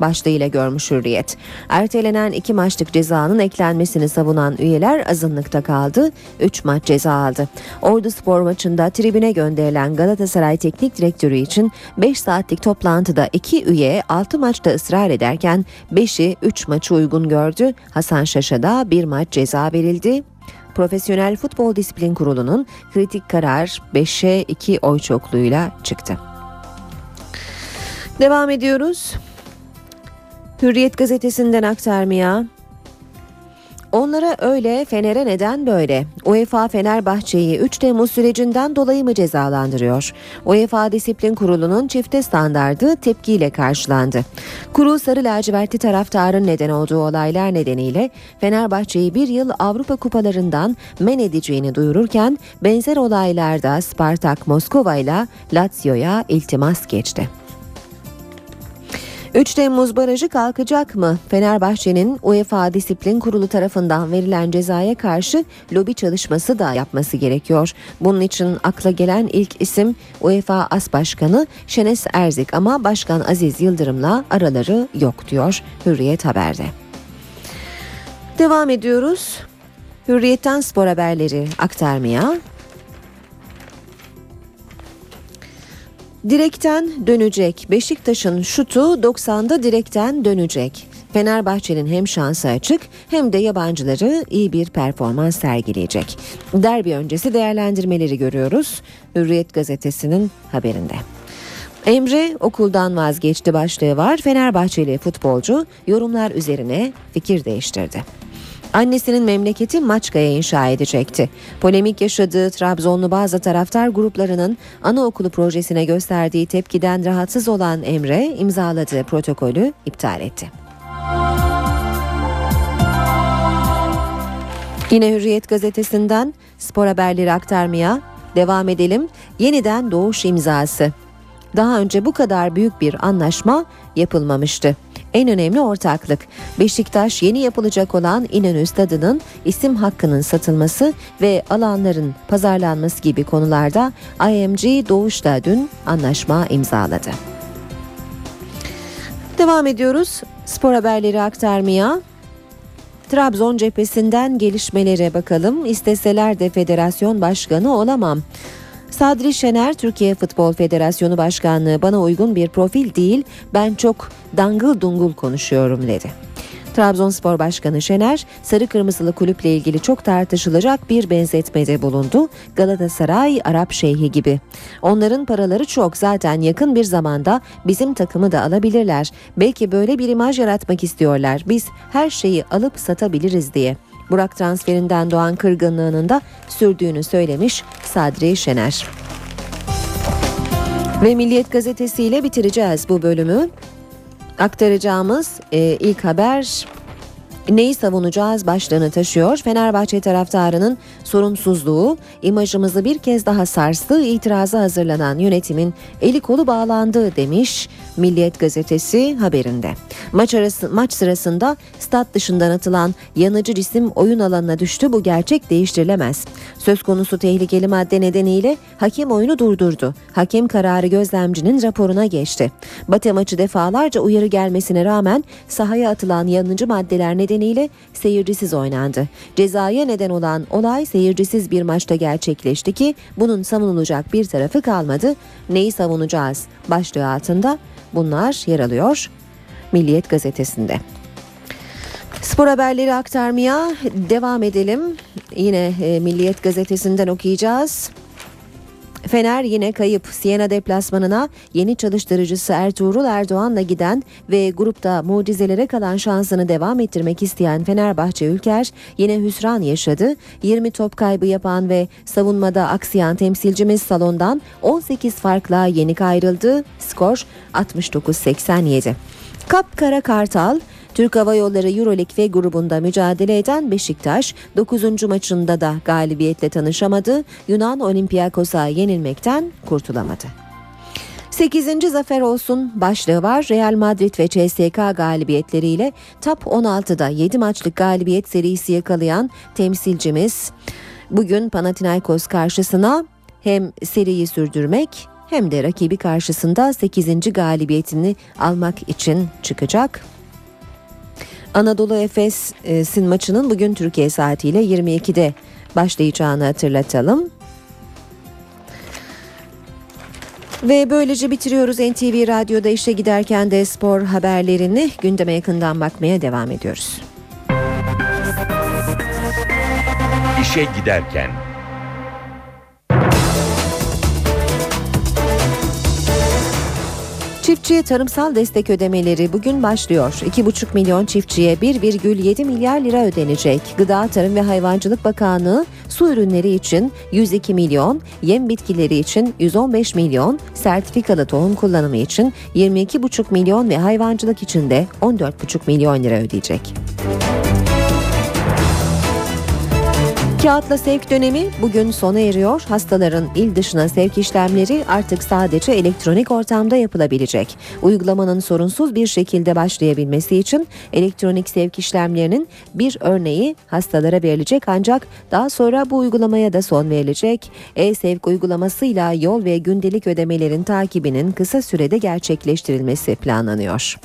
başlığıyla görmüş Hürriyet. Ertelenen iki maçlık cezanın eklenmesini savunan üyeler azınlıkta kaldı. 3 maç ceza aldı. Ordu Spor maçında tribüne gönderilen Galatasaray Teknik Direktörü için 5 saatlik toplantıda 2 üye 6 maçta ısrar ederken 5'i 3 maçı uygun gördü. Hasan Şaş'a 1 maç ceza verildi. Profesyonel Futbol Disiplin Kurulu'nun kritik karar 5'e 2 oy çokluğuyla çıktı. Devam ediyoruz. Hürriyet gazetesinden aktarmaya Onlara öyle, Fener'e neden böyle? UEFA Fenerbahçe'yi 3 Temmuz sürecinden dolayı mı cezalandırıyor? UEFA Disiplin Kurulu'nun çifte standardı tepkiyle karşılandı. Kurul sarı lacivertli taraftarın neden olduğu olaylar nedeniyle Fenerbahçe'yi bir yıl Avrupa kupalarından men edeceğini duyururken benzer olaylarda Spartak Moskova ile Lazio'ya iltimas geçti. 3 Temmuz barajı kalkacak mı? Fenerbahçe'nin UEFA Disiplin Kurulu tarafından verilen cezaya karşı lobi çalışması da yapması gerekiyor. Bunun için akla gelen ilk isim UEFA As Başkanı Şenes Erzik ama Başkan Aziz Yıldırım'la araları yok diyor Hürriyet Haber'de. Devam ediyoruz. Hürriyetten spor haberleri aktarmaya. Direkten dönecek. Beşiktaş'ın şutu 90'da direkten dönecek. Fenerbahçe'nin hem şansı açık hem de yabancıları iyi bir performans sergileyecek. Derbi öncesi değerlendirmeleri görüyoruz. Hürriyet gazetesinin haberinde. Emre okuldan vazgeçti başlığı var. Fenerbahçeli futbolcu yorumlar üzerine fikir değiştirdi. Annesinin memleketi Maçka'ya inşa edecekti. Polemik yaşadığı Trabzonlu bazı taraftar gruplarının anaokulu projesine gösterdiği tepkiden rahatsız olan Emre imzaladığı protokolü iptal etti. Yine Hürriyet gazetesinden spor haberleri aktarmaya devam edelim. Yeniden doğuş imzası. Daha önce bu kadar büyük bir anlaşma yapılmamıştı en önemli ortaklık. Beşiktaş yeni yapılacak olan İnönü Stadı'nın isim hakkının satılması ve alanların pazarlanması gibi konularda IMG Doğuş'la dün anlaşma imzaladı. Devam ediyoruz spor haberleri aktarmaya. Trabzon cephesinden gelişmelere bakalım. İsteseler de federasyon başkanı olamam. Sadri Şener Türkiye Futbol Federasyonu Başkanlığı bana uygun bir profil değil ben çok dangıl dungul konuşuyorum dedi. Trabzonspor Başkanı Şener, sarı kırmızılı kulüple ilgili çok tartışılacak bir benzetmede bulundu. Galatasaray, Arap Şeyhi gibi. Onların paraları çok zaten yakın bir zamanda bizim takımı da alabilirler. Belki böyle bir imaj yaratmak istiyorlar. Biz her şeyi alıp satabiliriz diye. Burak transferinden doğan kırgınlığının da sürdüğünü söylemiş Sadri Şener. Ve Milliyet Gazetesi ile bitireceğiz bu bölümü. Aktaracağımız e, ilk haber Neyi savunacağız başlığını taşıyor. Fenerbahçe taraftarının sorumsuzluğu imajımızı bir kez daha sarstı. İtiraza hazırlanan yönetimin eli kolu bağlandı demiş Milliyet gazetesi haberinde. Maç arası maç sırasında stat dışından atılan yanıcı cisim oyun alanına düştü. Bu gerçek değiştirilemez. Söz konusu tehlikeli madde nedeniyle hakem oyunu durdurdu. Hakem kararı gözlemcinin raporuna geçti. Bate maçı defalarca uyarı gelmesine rağmen sahaya atılan yanıcı maddeler nedeniyle seyircisiz oynandı. Cezaya neden olan olay seyircisiz bir maçta gerçekleşti ki bunun savunulacak bir tarafı kalmadı. Neyi savunacağız? Başlığı altında bunlar yer alıyor Milliyet gazetesinde. Spor haberleri aktarmaya devam edelim. Yine e, Milliyet gazetesinden okuyacağız. Fener yine kayıp. Siena deplasmanına yeni çalıştırıcısı Ertuğrul Erdoğan'la giden ve grupta mucizelere kalan şansını devam ettirmek isteyen Fenerbahçe Ülker yine hüsran yaşadı. 20 top kaybı yapan ve savunmada aksayan temsilcimiz salondan 18 farkla yenik ayrıldı. Skor 69-87. Kapkara Kartal Türk Hava Yolları Euroleague ve grubunda mücadele eden Beşiktaş 9. maçında da galibiyetle tanışamadı. Yunan Olympiakos'a yenilmekten kurtulamadı. 8. zafer olsun başlığı var. Real Madrid ve CSK galibiyetleriyle Top 16'da 7 maçlık galibiyet serisi yakalayan temsilcimiz bugün Panathinaikos karşısına hem seriyi sürdürmek hem de rakibi karşısında 8. galibiyetini almak için çıkacak. Anadolu Efes'in maçının bugün Türkiye saatiyle 22'de başlayacağını hatırlatalım. Ve böylece bitiriyoruz NTV Radyo'da işe giderken de spor haberlerini gündeme yakından bakmaya devam ediyoruz. İşe giderken Çiftçiye tarımsal destek ödemeleri bugün başlıyor. 2,5 milyon çiftçiye 1,7 milyar lira ödenecek. Gıda, Tarım ve Hayvancılık Bakanlığı su ürünleri için 102 milyon, yem bitkileri için 115 milyon, sertifikalı tohum kullanımı için 22,5 milyon ve hayvancılık için de 14,5 milyon lira ödeyecek. Kağıtla sevk dönemi bugün sona eriyor. Hastaların il dışına sevk işlemleri artık sadece elektronik ortamda yapılabilecek. Uygulamanın sorunsuz bir şekilde başlayabilmesi için elektronik sevk işlemlerinin bir örneği hastalara verilecek ancak daha sonra bu uygulamaya da son verilecek. E-sevk uygulamasıyla yol ve gündelik ödemelerin takibinin kısa sürede gerçekleştirilmesi planlanıyor.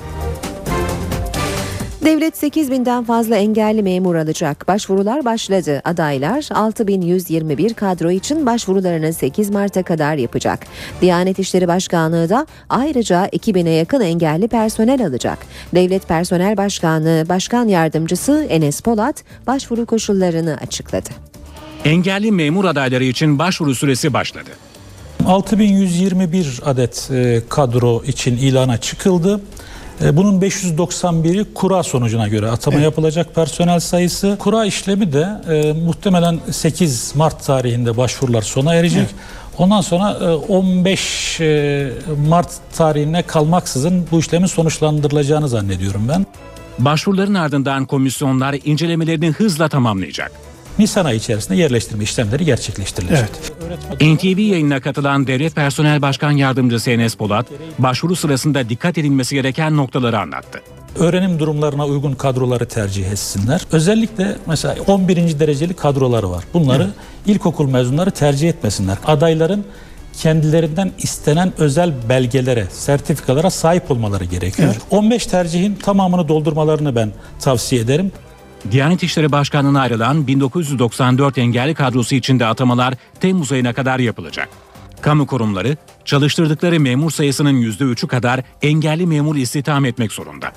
Devlet 8 binden fazla engelli memur alacak. Başvurular başladı. Adaylar 6121 kadro için başvurularını 8 Mart'a kadar yapacak. Diyanet İşleri Başkanlığı da ayrıca 2000'e yakın engelli personel alacak. Devlet Personel Başkanlığı Başkan Yardımcısı Enes Polat başvuru koşullarını açıkladı. Engelli memur adayları için başvuru süresi başladı. 6121 adet e, kadro için ilana çıkıldı. E, bunun 591'i kura sonucuna göre atama evet. yapılacak personel sayısı. Kura işlemi de e, muhtemelen 8 Mart tarihinde başvurular sona erecek. Evet. Ondan sonra 15 e, Mart tarihine kalmaksızın bu işlemin sonuçlandırılacağını zannediyorum ben. Başvuruların ardından komisyonlar incelemelerini hızla tamamlayacak. Nisan ayı içerisinde yerleştirme işlemleri gerçekleştirilecek. Evet. NTV yayınına katılan Devlet Personel Başkan Yardımcısı Enes Polat, başvuru sırasında dikkat edilmesi gereken noktaları anlattı. Öğrenim durumlarına uygun kadroları tercih etsinler. Özellikle mesela 11. dereceli kadroları var. Bunları evet. ilkokul mezunları tercih etmesinler. Adayların kendilerinden istenen özel belgelere, sertifikalara sahip olmaları gerekiyor. Evet. 15 tercihin tamamını doldurmalarını ben tavsiye ederim. Diyanet İşleri Başkanlığı'na ayrılan 1994 engelli kadrosu içinde atamalar Temmuz ayına kadar yapılacak. Kamu kurumları çalıştırdıkları memur sayısının %3'ü kadar engelli memur istihdam etmek zorunda.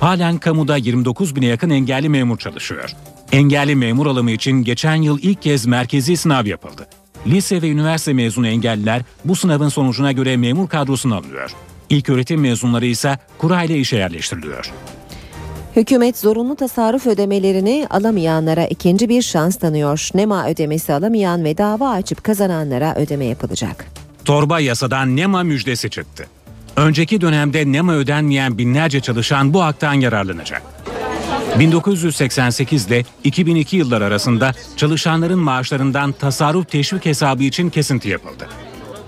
Halen kamuda 29 bine yakın engelli memur çalışıyor. Engelli memur alımı için geçen yıl ilk kez merkezi sınav yapıldı. Lise ve üniversite mezunu engelliler bu sınavın sonucuna göre memur kadrosuna alınıyor. İlk öğretim mezunları ise kura ile işe yerleştiriliyor. Hükümet zorunlu tasarruf ödemelerini alamayanlara ikinci bir şans tanıyor. NEMA ödemesi alamayan ve dava açıp kazananlara ödeme yapılacak. Torba yasadan NEMA müjdesi çıktı. Önceki dönemde NEMA ödenmeyen binlerce çalışan bu haktan yararlanacak. 1988 ile 2002 yıllar arasında çalışanların maaşlarından tasarruf teşvik hesabı için kesinti yapıldı.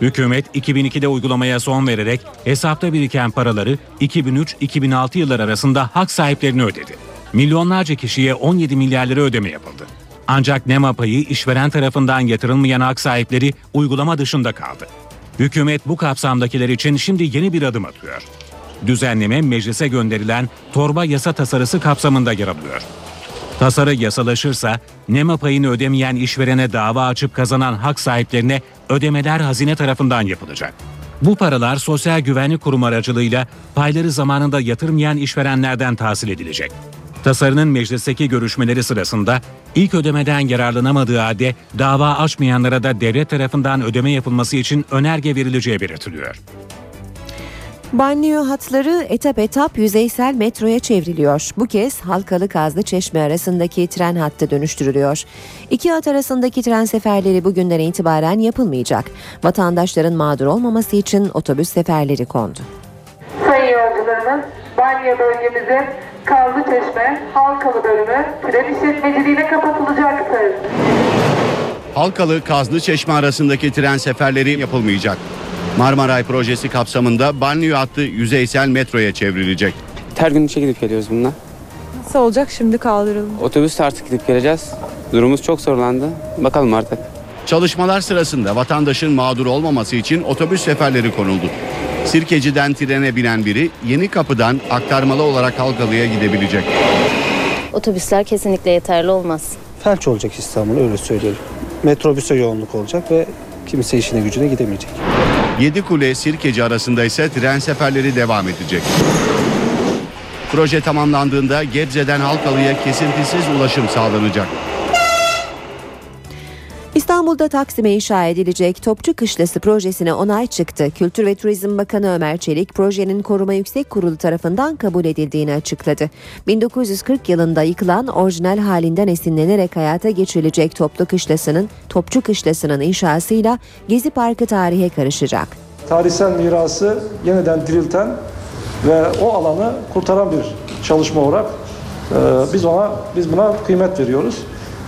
Hükümet 2002'de uygulamaya son vererek hesapta biriken paraları 2003-2006 yıllar arasında hak sahiplerine ödedi. Milyonlarca kişiye 17 milyar lira ödeme yapıldı. Ancak NEMA payı işveren tarafından yatırılmayan hak sahipleri uygulama dışında kaldı. Hükümet bu kapsamdakiler için şimdi yeni bir adım atıyor. Düzenleme meclise gönderilen torba yasa tasarısı kapsamında yer alıyor. Tasarı yasalaşırsa NEMA payını ödemeyen işverene dava açıp kazanan hak sahiplerine ödemeler hazine tarafından yapılacak. Bu paralar Sosyal Güvenlik Kurumu aracılığıyla payları zamanında yatırmayan işverenlerden tahsil edilecek. Tasarının meclisteki görüşmeleri sırasında ilk ödemeden yararlanamadığı halde dava açmayanlara da devlet tarafından ödeme yapılması için önerge verileceği belirtiliyor. Banliyö hatları etap etap yüzeysel metroya çevriliyor. Bu kez Halkalı Kazlı Çeşme arasındaki tren hattı dönüştürülüyor. İki hat arasındaki tren seferleri bugünden itibaren yapılmayacak. Vatandaşların mağdur olmaması için otobüs seferleri kondu. Sayın yolcularımız, Banyo bölgemizin Kazlı Çeşme Halkalı bölümü tren işletmeciliğine kapatılacaktır. Halkalı Kazlı Çeşme arasındaki tren seferleri yapılmayacak. Marmaray projesi kapsamında banliyö hattı yüzeysel metroya çevrilecek. Her gün işe gidip geliyoruz bununla. Nasıl olacak şimdi kaldırıldı? Otobüsle artık gidip geleceğiz. Durumumuz çok zorlandı. Bakalım artık. Çalışmalar sırasında vatandaşın mağdur olmaması için otobüs seferleri konuldu. Sirkeci'den trene binen biri yeni kapıdan aktarmalı olarak Halkalı'ya gidebilecek. Otobüsler kesinlikle yeterli olmaz. Felç olacak İstanbul öyle söyleyelim. Metrobüse yoğunluk olacak ve kimse işine gücüne gidemeyecek. Yedikule Sirkeci arasında ise tren seferleri devam edecek. Proje tamamlandığında Gebze'den Halkalı'ya kesintisiz ulaşım sağlanacak. İstanbul'da Taksim'e inşa edilecek Topçu Kışlası projesine onay çıktı. Kültür ve Turizm Bakanı Ömer Çelik projenin Koruma Yüksek Kurulu tarafından kabul edildiğini açıkladı. 1940 yılında yıkılan orijinal halinden esinlenerek hayata geçirilecek Toplu Kışlası'nın Topçu Kışlası'nın inşasıyla Gezi Parkı tarihe karışacak. Tarihsel mirası yeniden dirilten ve o alanı kurtaran bir çalışma olarak e, biz ona biz buna kıymet veriyoruz.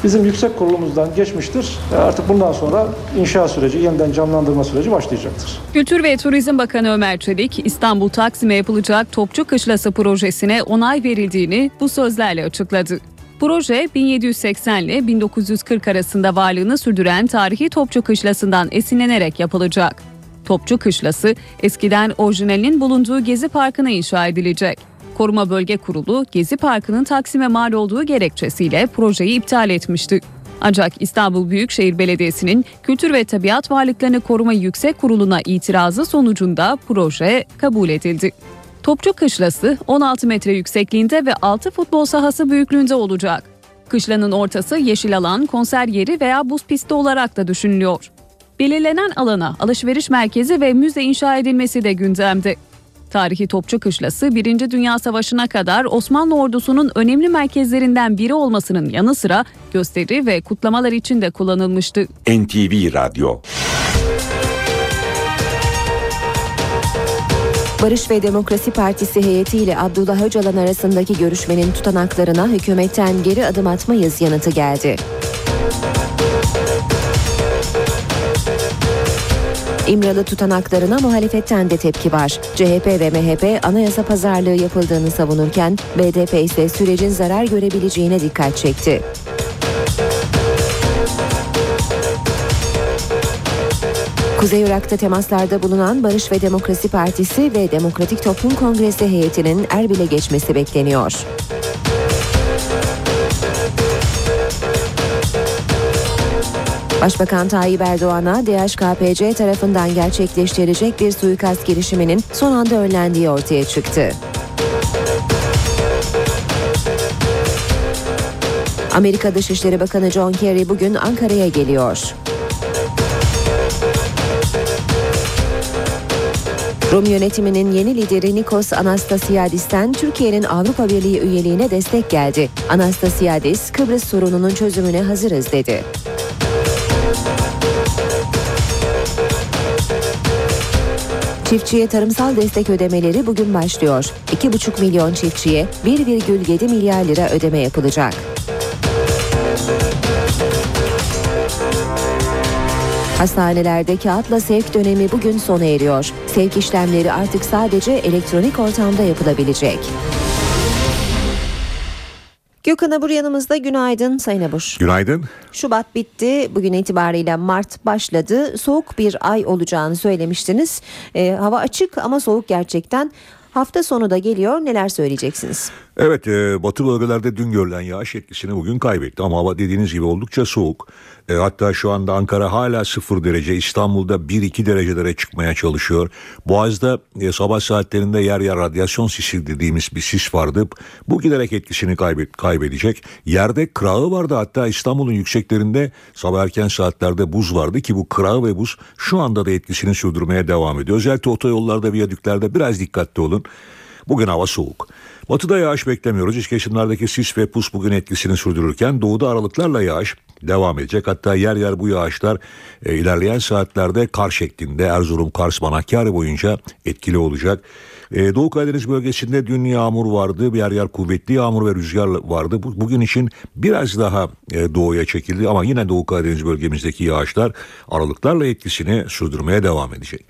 Bizim yüksek kurulumuzdan geçmiştir. E, Artık bundan sonra inşa süreci, yeniden canlandırma süreci başlayacaktır. Kültür ve Turizm Bakanı Ömer Çelik, İstanbul Taksim'e yapılacak Topçu Kışlası projesine onay verildiğini bu sözlerle açıkladı. Proje 1780 ile 1940 arasında varlığını sürdüren tarihi Topçu Kışlası'ndan esinlenerek yapılacak. Topçu Kışlası eskiden orijinalinin bulunduğu Gezi Parkı'na inşa edilecek. Koruma Bölge Kurulu Gezi Parkı'nın Taksim'e mal olduğu gerekçesiyle projeyi iptal etmişti. Ancak İstanbul Büyükşehir Belediyesi'nin Kültür ve Tabiat Varlıklarını Koruma Yüksek Kurulu'na itirazı sonucunda proje kabul edildi. Topçu Kışlası 16 metre yüksekliğinde ve 6 futbol sahası büyüklüğünde olacak. Kışlanın ortası yeşil alan, konser yeri veya buz pisti olarak da düşünülüyor. Belirlenen alana alışveriş merkezi ve müze inşa edilmesi de gündemde. Tarihi Topçu Kışlası 1. Dünya Savaşı'na kadar Osmanlı ordusunun önemli merkezlerinden biri olmasının yanı sıra gösteri ve kutlamalar için de kullanılmıştı. NTV Radyo Barış ve Demokrasi Partisi heyeti ile Abdullah Öcalan arasındaki görüşmenin tutanaklarına hükümetten geri adım atmayız yanıtı geldi. İmralı tutanaklarına muhalefetten de tepki var. CHP ve MHP anayasa pazarlığı yapıldığını savunurken BDP ise sürecin zarar görebileceğine dikkat çekti. Kuzey Irak'ta temaslarda bulunan Barış ve Demokrasi Partisi ve Demokratik Toplum Kongresi heyetinin Erbil'e geçmesi bekleniyor. Başbakan Tayyip Erdoğan'a DHKPC tarafından gerçekleştirilecek bir suikast girişiminin son anda önlendiği ortaya çıktı. Amerika Dışişleri Bakanı John Kerry bugün Ankara'ya geliyor. Rum yönetiminin yeni lideri Nikos Anastasiadis'ten Türkiye'nin Avrupa Birliği üyeliğine destek geldi. Anastasiadis, Kıbrıs sorununun çözümüne hazırız dedi. Çiftçiye tarımsal destek ödemeleri bugün başlıyor. 2,5 milyon çiftçiye 1,7 milyar lira ödeme yapılacak. Hastanelerde kağıtla sevk dönemi bugün sona eriyor. Sevk işlemleri artık sadece elektronik ortamda yapılabilecek. Gökhan Abur yanımızda günaydın Sayın Abur. Günaydın. Şubat bitti. Bugün itibariyle Mart başladı. Soğuk bir ay olacağını söylemiştiniz. Ee, hava açık ama soğuk gerçekten. Hafta sonu da geliyor. Neler söyleyeceksiniz? Evet e, batı bölgelerde dün görülen yağış etkisini bugün kaybetti ama hava dediğiniz gibi oldukça soğuk. E, hatta şu anda Ankara hala 0 derece İstanbul'da 1-2 derecelere çıkmaya çalışıyor. Boğaz'da e, sabah saatlerinde yer yer radyasyon sisi dediğimiz bir sis vardı. Bu giderek etkisini kaybet, kaybedecek. Yerde kırağı vardı hatta İstanbul'un yükseklerinde sabah erken saatlerde buz vardı ki bu kırağı ve buz şu anda da etkisini sürdürmeye devam ediyor. Özellikle otoyollarda viyadüklerde biraz dikkatli olun. Bugün hava soğuk. Batıda yağış beklemiyoruz. İç kesimlerdeki sis ve pus bugün etkisini sürdürürken doğuda aralıklarla yağış devam edecek. Hatta yer yer bu yağışlar e, ilerleyen saatlerde kar şeklinde Erzurum, Kars, Manakkari boyunca etkili olacak. E, Doğu Karadeniz bölgesinde dün yağmur vardı. Bir yer yer kuvvetli yağmur ve rüzgar vardı. Bu, bugün için biraz daha e, doğuya çekildi ama yine Doğu Karadeniz bölgemizdeki yağışlar aralıklarla etkisini sürdürmeye devam edecek.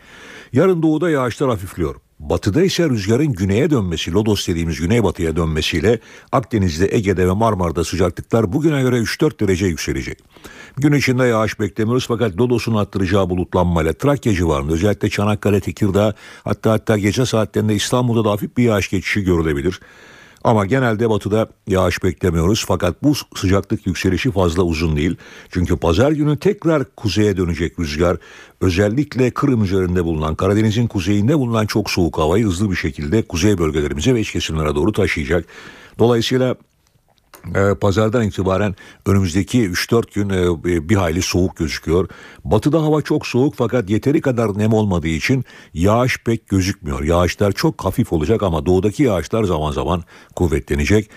Yarın doğuda yağışlar hafifliyor. Batıda ise rüzgarın güneye dönmesi, lodos dediğimiz güneybatıya dönmesiyle Akdeniz'de, Ege'de ve Marmara'da sıcaklıklar bugüne göre 3-4 derece yükselecek. Gün içinde yağış beklemiyoruz fakat lodosun arttıracağı bulutlanmayla Trakya civarında özellikle Çanakkale, Tekirdağ hatta hatta gece saatlerinde İstanbul'da da hafif bir yağış geçişi görülebilir. Ama genelde batıda yağış beklemiyoruz fakat bu sıcaklık yükselişi fazla uzun değil. Çünkü pazar günü tekrar kuzeye dönecek rüzgar özellikle Kırım üzerinde bulunan Karadeniz'in kuzeyinde bulunan çok soğuk havayı hızlı bir şekilde kuzey bölgelerimize ve iç kesimlere doğru taşıyacak. Dolayısıyla pazardan itibaren önümüzdeki 3-4 gün e, bir hayli soğuk gözüküyor. Batıda hava çok soğuk fakat yeteri kadar nem olmadığı için yağış pek gözükmüyor. Yağışlar çok hafif olacak ama doğudaki yağışlar zaman zaman kuvvetlenecek.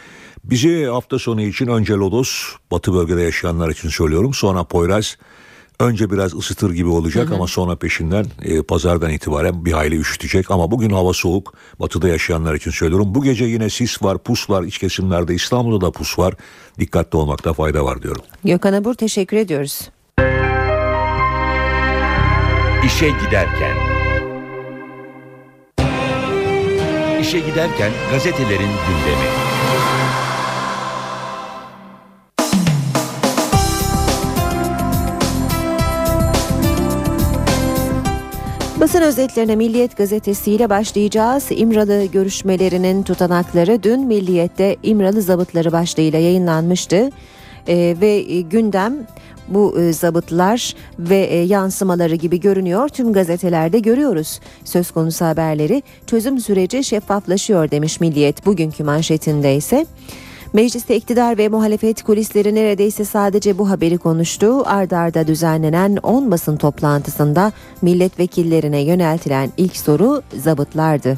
Bizi hafta sonu için önce Lodos, batı bölgede yaşayanlar için söylüyorum. Sonra Poyraz, Önce biraz ısıtır gibi olacak hı hı. ama sonra peşinden e, pazardan itibaren bir hayli üşütecek. Ama bugün hava soğuk. Batıda yaşayanlar için söylüyorum. Bu gece yine sis var, pus var. iç kesimlerde İstanbul'da da pus var. Dikkatli olmakta fayda var diyorum. Gökhan Abur teşekkür ediyoruz. İşe giderken İşe giderken gazetelerin gündemi. Basın özetlerine Milliyet gazetesiyle başlayacağız. İmralı görüşmelerinin tutanakları dün Milliyet'te İmralı zabıtları başlığıyla yayınlanmıştı. Ee, ve gündem bu e, zabıtlar ve e, yansımaları gibi görünüyor. Tüm gazetelerde görüyoruz. Söz konusu haberleri çözüm süreci şeffaflaşıyor demiş Milliyet bugünkü manşetinde ise. Mecliste iktidar ve muhalefet kulisleri neredeyse sadece bu haberi konuştu. Arda arda düzenlenen 10 basın toplantısında milletvekillerine yöneltilen ilk soru zabıtlardı.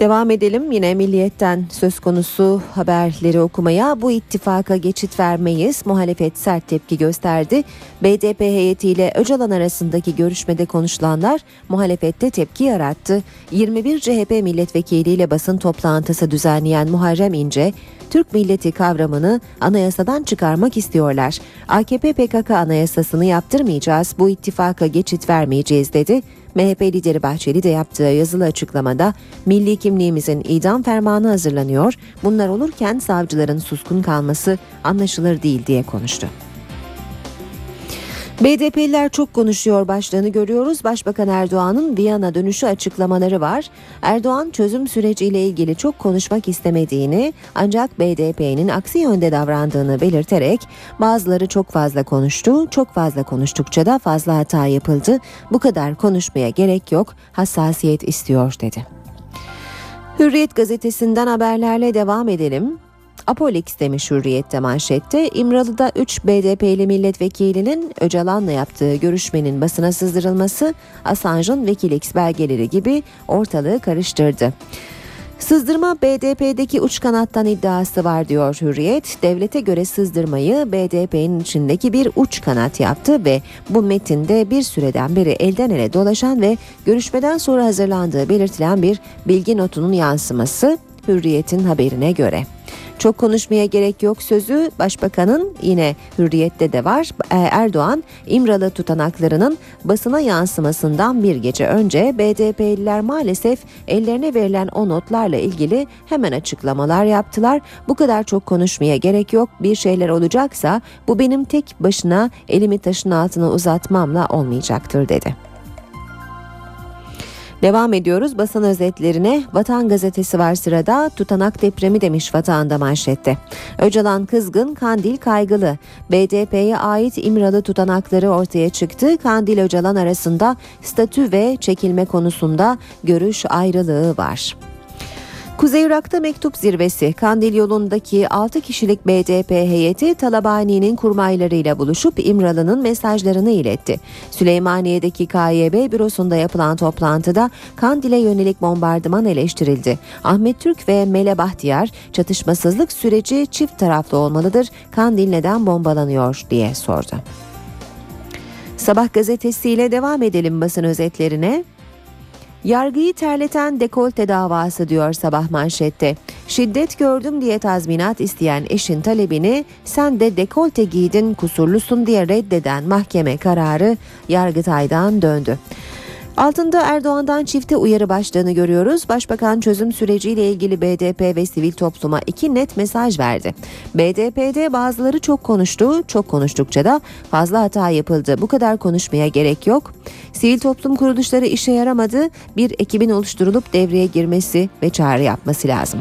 Devam edelim yine Milliyet'ten söz konusu haberleri okumaya. Bu ittifaka geçit vermeyiz. Muhalefet sert tepki gösterdi. BDP heyetiyle Öcalan arasındaki görüşmede konuşulanlar muhalefette tepki yarattı. 21 CHP milletvekiliyle basın toplantısı düzenleyen Muharrem İnce, Türk milleti kavramını anayasadan çıkarmak istiyorlar. AKP PKK anayasasını yaptırmayacağız, bu ittifaka geçit vermeyeceğiz dedi. MHP lideri Bahçeli de yaptığı yazılı açıklamada milli kimliğimizin idam fermanı hazırlanıyor. Bunlar olurken savcıların suskun kalması anlaşılır değil diye konuştu. BDP'liler çok konuşuyor başlığını görüyoruz. Başbakan Erdoğan'ın Viyana dönüşü açıklamaları var. Erdoğan çözüm süreciyle ilgili çok konuşmak istemediğini ancak BDP'nin aksi yönde davrandığını belirterek bazıları çok fazla konuştu, çok fazla konuştukça da fazla hata yapıldı. Bu kadar konuşmaya gerek yok, hassasiyet istiyor dedi. Hürriyet gazetesinden haberlerle devam edelim. Apolix demiş Hürriyet'te manşette. İmralı'da 3 BDP'li milletvekilinin Öcalan'la yaptığı görüşmenin basına sızdırılması Assange'ın Wikileaks belgeleri gibi ortalığı karıştırdı. Sızdırma BDP'deki uç kanattan iddiası var diyor Hürriyet. Devlete göre sızdırmayı BDP'nin içindeki bir uç kanat yaptı ve bu metinde bir süreden beri elden ele dolaşan ve görüşmeden sonra hazırlandığı belirtilen bir bilgi notunun yansıması Hürriyet'in haberine göre. Çok konuşmaya gerek yok sözü başbakanın yine hürriyette de var. E, Erdoğan İmralı tutanaklarının basına yansımasından bir gece önce BDP'liler maalesef ellerine verilen o notlarla ilgili hemen açıklamalar yaptılar. Bu kadar çok konuşmaya gerek yok bir şeyler olacaksa bu benim tek başına elimi taşın altına uzatmamla olmayacaktır dedi. Devam ediyoruz basın özetlerine. Vatan gazetesi var sırada. Tutanak depremi demiş Vatan'da manşette. Öcalan kızgın, Kandil kaygılı. BDP'ye ait İmralı tutanakları ortaya çıktı. Kandil Öcalan arasında statü ve çekilme konusunda görüş ayrılığı var. Kuzey Irak'ta mektup zirvesi Kandil yolundaki 6 kişilik BDP heyeti Talabani'nin kurmaylarıyla buluşup İmralı'nın mesajlarını iletti. Süleymaniye'deki KYB bürosunda yapılan toplantıda Kandil'e yönelik bombardıman eleştirildi. Ahmet Türk ve Mele Bahtiyar çatışmasızlık süreci çift taraflı olmalıdır. Kandil neden bombalanıyor diye sordu. Sabah gazetesiyle devam edelim basın özetlerine. Yargıyı terleten dekolte davası diyor sabah manşette. Şiddet gördüm diye tazminat isteyen eşin talebini sen de dekolte giydin kusurlusun diye reddeden mahkeme kararı Yargıtay'dan döndü. Altında Erdoğan'dan çifte uyarı başlığını görüyoruz. Başbakan çözüm süreciyle ilgili BDP ve sivil topluma iki net mesaj verdi. BDP'de bazıları çok konuştu, çok konuştukça da fazla hata yapıldı. Bu kadar konuşmaya gerek yok. Sivil toplum kuruluşları işe yaramadı. Bir ekibin oluşturulup devreye girmesi ve çağrı yapması lazım.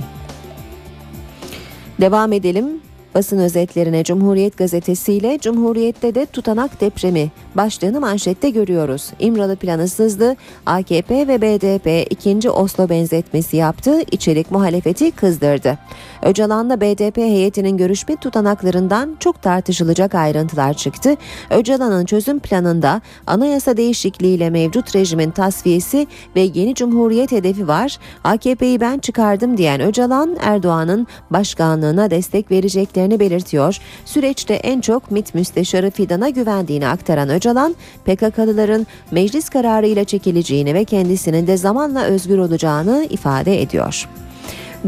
Devam edelim. Basın özetlerine Cumhuriyet gazetesiyle Cumhuriyet'te de tutanak depremi başlığını manşette görüyoruz. İmralı planı sızdı, AKP ve BDP ikinci Oslo benzetmesi yaptı, içerik muhalefeti kızdırdı. Öcalan'la BDP heyetinin görüşme tutanaklarından çok tartışılacak ayrıntılar çıktı. Öcalan'ın çözüm planında anayasa değişikliğiyle mevcut rejimin tasfiyesi ve yeni cumhuriyet hedefi var. AKP'yi ben çıkardım diyen Öcalan, Erdoğan'ın başkanlığına destek vereceklerini belirtiyor. Süreçte en çok MİT Müsteşarı Fidan'a güvendiğini aktaran Öcalan, PKK'lıların meclis kararıyla çekileceğini ve kendisinin de zamanla özgür olacağını ifade ediyor.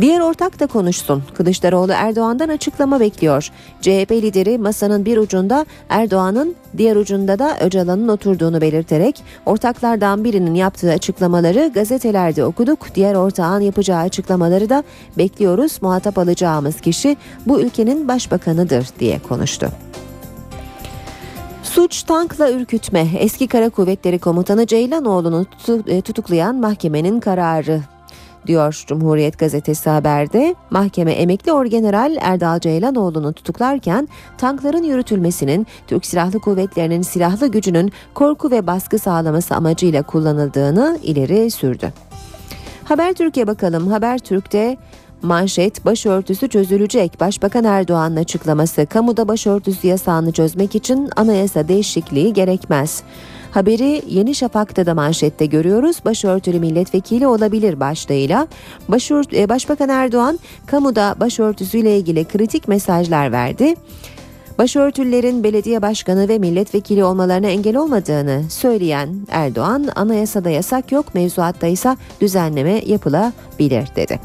Diğer ortak da konuşsun. Kılıçdaroğlu Erdoğan'dan açıklama bekliyor. CHP lideri masanın bir ucunda Erdoğan'ın diğer ucunda da Öcalan'ın oturduğunu belirterek ortaklardan birinin yaptığı açıklamaları gazetelerde okuduk. Diğer ortağın yapacağı açıklamaları da bekliyoruz. Muhatap alacağımız kişi bu ülkenin başbakanıdır diye konuştu. Suç tankla ürkütme. Eski Kara Kuvvetleri Komutanı Ceylanoğlu'nu tutuklayan mahkemenin kararı diyor Cumhuriyet Gazetesi haberde. Mahkeme emekli orgeneral Erdal Ceylanoğlu'nu tutuklarken tankların yürütülmesinin Türk Silahlı Kuvvetleri'nin silahlı gücünün korku ve baskı sağlaması amacıyla kullanıldığını ileri sürdü. Habertürk'e bakalım. Habertürk'te Manşet başörtüsü çözülecek. Başbakan Erdoğan'ın açıklaması kamuda başörtüsü yasağını çözmek için anayasa değişikliği gerekmez. Haberi Yeni Şafak'ta da manşette görüyoruz. Başörtülü milletvekili olabilir başlığıyla. Başört, e, Başbakan Erdoğan kamuda başörtüsüyle ilgili kritik mesajlar verdi. Başörtülerin belediye başkanı ve milletvekili olmalarına engel olmadığını söyleyen Erdoğan, anayasada yasak yok, mevzuatta ise düzenleme yapılabilir dedi.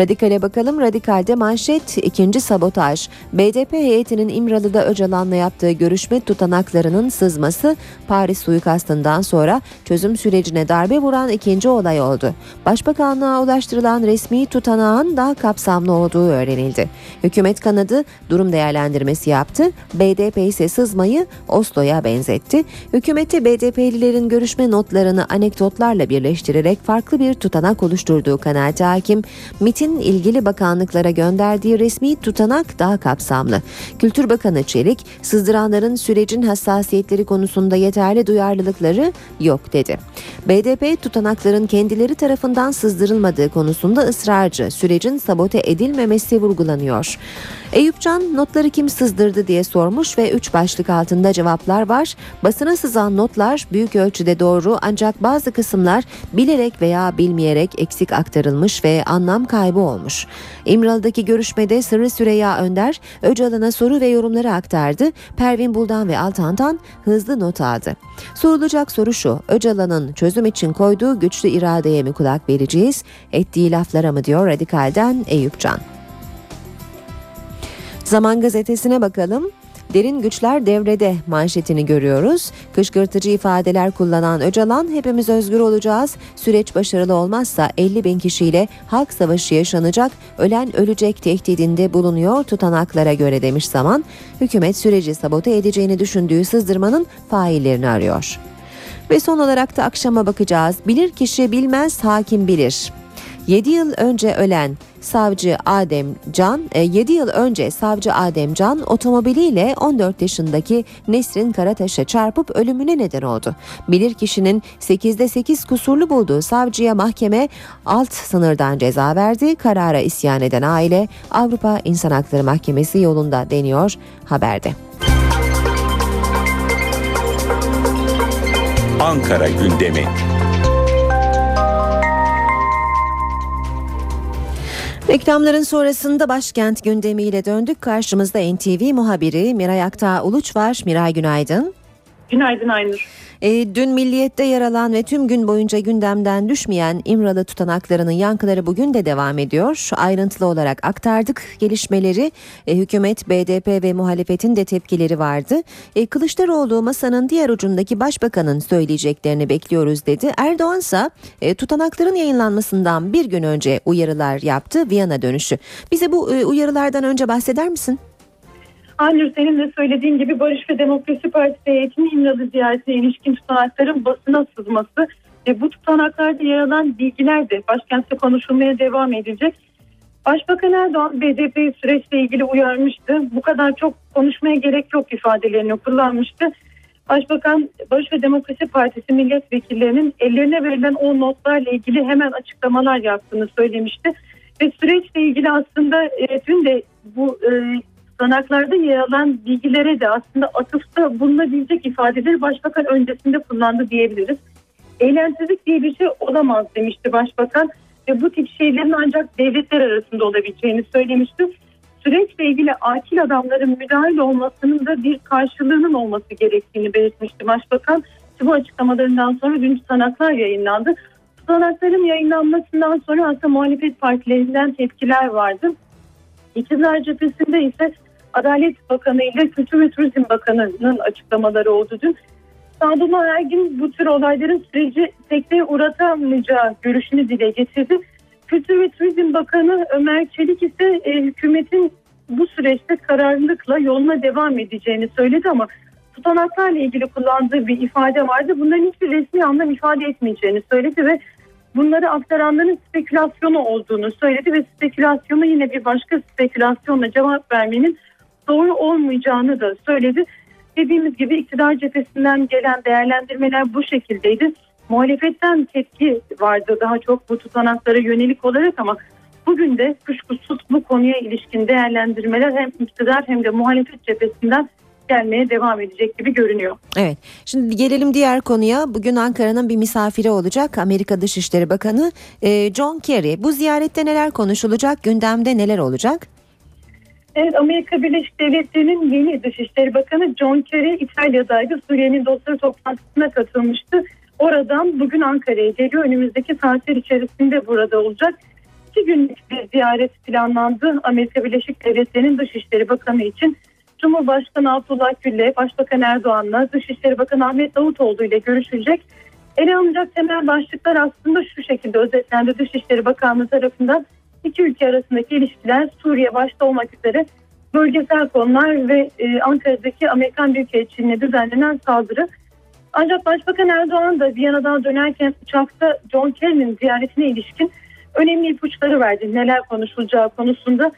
Radikale bakalım. Radikal'de manşet ikinci sabotaj. BDP heyetinin İmralı'da Öcalan'la yaptığı görüşme tutanaklarının sızması Paris suikastından sonra çözüm sürecine darbe vuran ikinci olay oldu. Başbakanlığa ulaştırılan resmi tutanağın daha kapsamlı olduğu öğrenildi. Hükümet kanadı durum değerlendirmesi yaptı. BDP ise sızmayı Oslo'ya benzetti. Hükümeti BDP'lilerin görüşme notlarını anekdotlarla birleştirerek farklı bir tutanak oluşturduğu kanaati hakim. MIT'in hükümetin ilgili bakanlıklara gönderdiği resmi tutanak daha kapsamlı. Kültür Bakanı Çelik, sızdıranların sürecin hassasiyetleri konusunda yeterli duyarlılıkları yok dedi. BDP tutanakların kendileri tarafından sızdırılmadığı konusunda ısrarcı, sürecin sabote edilmemesi vurgulanıyor. Eyüpcan notları kim sızdırdı diye sormuş ve üç başlık altında cevaplar var. Basına sızan notlar büyük ölçüde doğru ancak bazı kısımlar bilerek veya bilmeyerek eksik aktarılmış ve anlam kaybı olmuş. İmralı'daki görüşmede Sırrı Süreyya Önder, Öcalan'a soru ve yorumları aktardı. Pervin Buldan ve Altan'dan hızlı not aldı. Sorulacak soru şu, Öcalan'ın çözüm için koyduğu güçlü iradeye mi kulak vereceğiz, ettiği laflara mı diyor Radikal'den Eyüpcan. Zaman gazetesine bakalım. Derin güçler devrede manşetini görüyoruz. Kışkırtıcı ifadeler kullanan Öcalan hepimiz özgür olacağız. Süreç başarılı olmazsa 50 bin kişiyle halk savaşı yaşanacak. Ölen ölecek tehdidinde bulunuyor tutanaklara göre demiş zaman. Hükümet süreci sabote edeceğini düşündüğü sızdırmanın faillerini arıyor. Ve son olarak da akşama bakacağız. Bilir kişi bilmez hakim bilir. 7 yıl önce ölen savcı Adem Can, 7 yıl önce savcı Adem Can otomobiliyle 14 yaşındaki Nesrin Karataş'a çarpıp ölümüne neden oldu. Bilir kişinin 8'de 8 kusurlu bulduğu savcıya mahkeme alt sınırdan ceza verdi. Karara isyan eden aile Avrupa İnsan Hakları Mahkemesi yolunda deniyor haberde. Ankara gündemi. Reklamların sonrasında başkent gündemiyle döndük. Karşımızda NTV muhabiri Miray Aktağ Uluç var. Miray günaydın. Günaydın Aynur. E, dün Milliyet'te yer alan ve tüm gün boyunca gündemden düşmeyen İmralı tutanaklarının yankıları bugün de devam ediyor. Ayrıntılı olarak aktardık gelişmeleri. E, hükümet, BDP ve muhalefetin de tepkileri vardı. E, Kılıçdaroğlu masanın diğer ucundaki başbakanın söyleyeceklerini bekliyoruz dedi. Erdoğan ise e, tutanakların yayınlanmasından bir gün önce uyarılar yaptı Viyana dönüşü. Bize bu e, uyarılardan önce bahseder misin? Aynur senin de söylediğin gibi Barış ve Demokrasi Partisi heyetinin İmralı ziyaretine ilişkin tutanakların basına sızması ve bu tutanaklarda yer alan bilgiler de başkentte konuşulmaya devam edilecek. Başbakan Erdoğan BDP'yi süreçle ilgili uyarmıştı. Bu kadar çok konuşmaya gerek yok ifadelerini kullanmıştı. Başbakan Barış ve Demokrasi Partisi milletvekillerinin ellerine verilen o notlarla ilgili hemen açıklamalar yaptığını söylemişti. Ve süreçle ilgili aslında e, dün de bu e, tutanaklarda yer alan bilgilere de aslında atıfta bulunabilecek ifadeleri başbakan öncesinde kullandı diyebiliriz. Eğlensizlik diye bir şey olamaz demişti başbakan ve bu tip şeylerin ancak devletler arasında olabileceğini söylemişti. Süreçle ilgili akil adamların müdahil olmasının da bir karşılığının olması gerektiğini belirtmişti başbakan. Bu açıklamalarından sonra dün tutanaklar yayınlandı. Tutanakların yayınlanmasından sonra aslında muhalefet partilerinden tepkiler vardı. İktidar cephesinde ise Adalet Bakanı ile Kültür ve Turizm Bakanı'nın açıklamaları oldu dün. Sadullah Ergin bu tür olayların süreci sekteye uğratamayacağı görüşünü dile getirdi. Kültür ve Turizm Bakanı Ömer Çelik ise e, hükümetin bu süreçte kararlılıkla yoluna devam edeceğini söyledi ama tutanaklarla ilgili kullandığı bir ifade vardı. Bunların hiçbir resmi anlam ifade etmeyeceğini söyledi ve bunları aktaranların spekülasyonu olduğunu söyledi ve spekülasyona yine bir başka spekülasyonla cevap vermenin doğru olmayacağını da söyledi. Dediğimiz gibi iktidar cephesinden gelen değerlendirmeler bu şekildeydi. Muhalefetten tepki vardı daha çok bu tutanaklara yönelik olarak ama bugün de kuşkusuz bu konuya ilişkin değerlendirmeler hem iktidar hem de muhalefet cephesinden gelmeye devam edecek gibi görünüyor. Evet. Şimdi gelelim diğer konuya. Bugün Ankara'nın bir misafiri olacak. Amerika Dışişleri Bakanı e, John Kerry. Bu ziyarette neler konuşulacak? Gündemde neler olacak? Evet Amerika Birleşik Devletleri'nin yeni Dışişleri Bakanı John Kerry İtalya'daydı. Suriye'nin dostları toplantısına katılmıştı. Oradan bugün Ankara'ya geliyor. Önümüzdeki saatler içerisinde burada olacak. İki günlük bir ziyaret planlandı. Amerika Birleşik Devletleri'nin Dışişleri Bakanı için Cumhurbaşkanı Abdullah Gül'le, Başbakan Erdoğan'la, Dışişleri Bakanı Ahmet Davutoğlu ile görüşülecek. Ele alınacak temel başlıklar aslında şu şekilde özetlendi Dışişleri Bakanlığı tarafından. İki ülke arasındaki ilişkiler Suriye başta olmak üzere bölgesel konular ve e, Ankara'daki Amerikan Büyükelçiliğine düzenlenen saldırı. Ancak Başbakan Erdoğan da Viyana'dan dönerken uçakta John Kerry'nin ziyaretine ilişkin önemli ipuçları verdi neler konuşulacağı konusunda.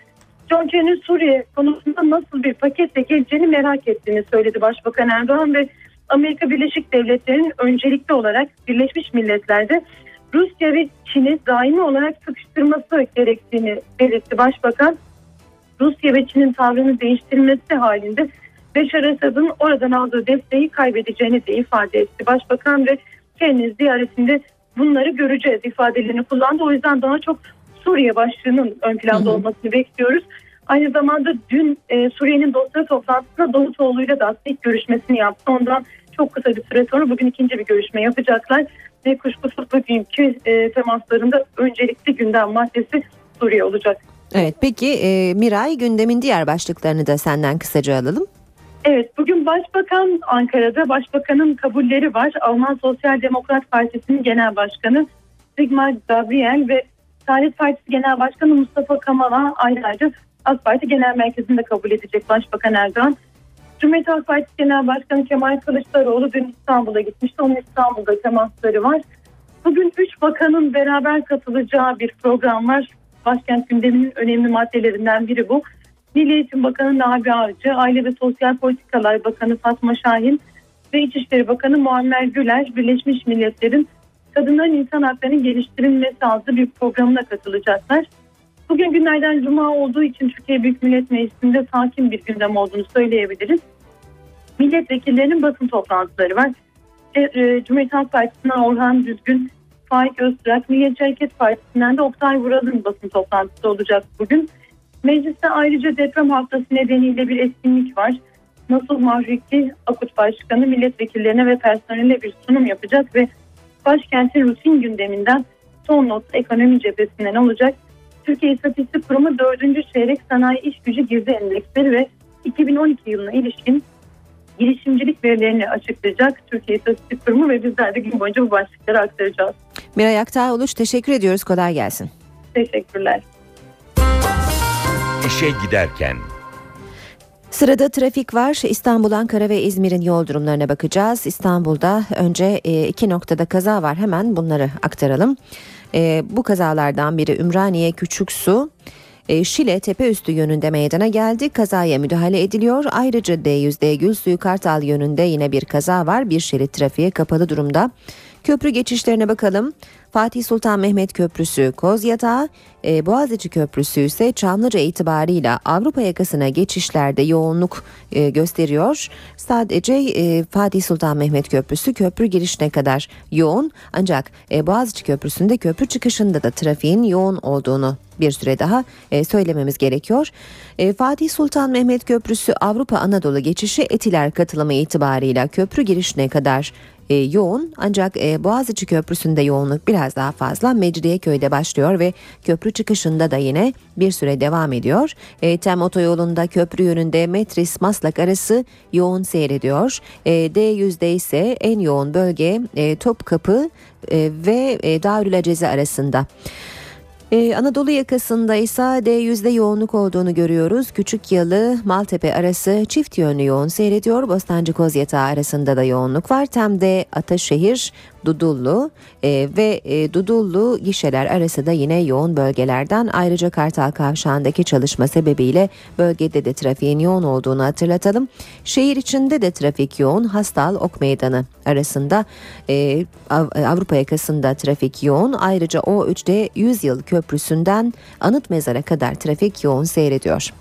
John Kerry'nin Suriye konusunda nasıl bir paketle geleceğini merak ettiğini söyledi Başbakan Erdoğan ve Amerika Birleşik Devletleri'nin öncelikli olarak Birleşmiş Milletler'de Rusya ve Çin'i daimi olarak sıkıştırması gerektiğini belirtti Başbakan. Rusya ve Çin'in tavrını değiştirmesi halinde Beşar Esad'ın oradan aldığı desteği kaybedeceğini de ifade etti. Başbakan ve kendi ziyaretinde bunları göreceğiz ifadelerini kullandı. O yüzden daha çok Suriye başlığının ön planda olmasını bekliyoruz. Aynı zamanda dün e, Suriye'nin dostları toplantısında Davutoğlu'yla da aslında ilk görüşmesini yaptı. Ondan çok kısa bir süre sonra bugün ikinci bir görüşme yapacaklar. Ve kuşkusuz bugünkü e, temaslarında öncelikli gündem maddesi Suriye olacak. Evet peki e, Miray gündemin diğer başlıklarını da senden kısaca alalım. Evet bugün Başbakan Ankara'da Başbakanın kabulleri var. Alman Sosyal Demokrat Partisi'nin Genel Başkanı Sigmar Gabriel ve Saadet Partisi Genel Başkanı Mustafa Kamal'a ayrıca AK Parti Genel Merkezi'nde kabul edecek Başbakan Erdoğan. Cumhuriyet Halk Partisi Genel Başkanı Kemal Kılıçdaroğlu dün İstanbul'a gitmişti. Onun İstanbul'da temasları var. Bugün üç bakanın beraber katılacağı bir program var. Başkent gündeminin önemli maddelerinden biri bu. Milli Eğitim Bakanı Nabi Avcı, Aile ve Sosyal Politikalar Bakanı Fatma Şahin ve İçişleri Bakanı Muammer Güler Birleşmiş Milletler'in kadınların insan haklarının geliştirilmesi adlı bir programına katılacaklar. Bugün günlerden cuma olduğu için Türkiye Büyük Millet Meclisi'nde sakin bir gündem olduğunu söyleyebiliriz. Milletvekillerinin basın toplantıları var. E, e, Cumhuriyet Halk Partisi'nden Orhan Düzgün, Faik Öztürk, Milliyetçi Hareket Partisi'nden de Oktay Vural'ın basın toplantısı olacak bugün. Mecliste ayrıca deprem haftası nedeniyle bir etkinlik var. Nasıl Mahriki Akut Başkanı milletvekillerine ve personeline bir sunum yapacak ve başkentin rutin gündeminden son not ekonomi cephesinden olacak. Türkiye İstatistik Kurumu 4. çeyrek sanayi iş gücü girdi endeksleri ve 2012 yılına ilişkin girişimcilik verilerini açıklayacak Türkiye İstatistik Kurumu ve bizler de gün boyunca bu başlıkları aktaracağız. Miray Aktağ Uluç teşekkür ediyoruz. Kolay gelsin. Teşekkürler. İşe giderken Sırada trafik var. İstanbul, Ankara ve İzmir'in yol durumlarına bakacağız. İstanbul'da önce e, iki noktada kaza var. Hemen bunları aktaralım. E, bu kazalardan biri Ümraniye Küçüksu. E, Şile Tepeüstü yönünde meydana geldi. Kazaya müdahale ediliyor. Ayrıca D100D Gülsuyu Kartal yönünde yine bir kaza var. Bir şerit trafiğe kapalı durumda. Köprü geçişlerine bakalım. Fatih Sultan Mehmet Köprüsü Kozyatağı, e, Boğaziçi Köprüsü ise Çamlıca itibarıyla Avrupa yakasına geçişlerde yoğunluk e, gösteriyor. Sadece e, Fatih Sultan Mehmet Köprüsü köprü girişine kadar yoğun ancak e, Boğaziçi Köprüsü'nde köprü çıkışında da trafiğin yoğun olduğunu bir süre daha e, söylememiz gerekiyor. E, Fatih Sultan Mehmet Köprüsü Avrupa Anadolu geçişi Etiler katılımı itibarıyla köprü girişine kadar e, yoğun ancak e, Boğaziçi Köprüsü'nde yoğunluk biraz daha fazla Mecidiyeköy'de başlıyor ve köprü çıkışında da yine bir süre devam ediyor. E, Tem otoyolunda köprü yönünde Metris Maslak arası yoğun seyrediyor. E, D100'de ise en yoğun bölge e, Topkapı e, ve e, Darül arasında. Ee, Anadolu yakasında ise D100'de yoğunluk olduğunu görüyoruz. Küçük Yalı, Maltepe arası çift yönlü yoğun seyrediyor. Bostancı Kozyatağı arasında da yoğunluk var. Tem'de Ataşehir, Dudullu e, ve e, Dudullu gişeler arası da yine yoğun bölgelerden. Ayrıca Kartal Kavşağı'ndaki çalışma sebebiyle bölgede de trafiğin yoğun olduğunu hatırlatalım. Şehir içinde de trafik yoğun. Hastal Ok Meydanı arasında e, Av- Avrupa yakasında trafik yoğun. Ayrıca O3'de 100 yıl köprüsünden Anıt Mezar'a kadar trafik yoğun seyrediyor.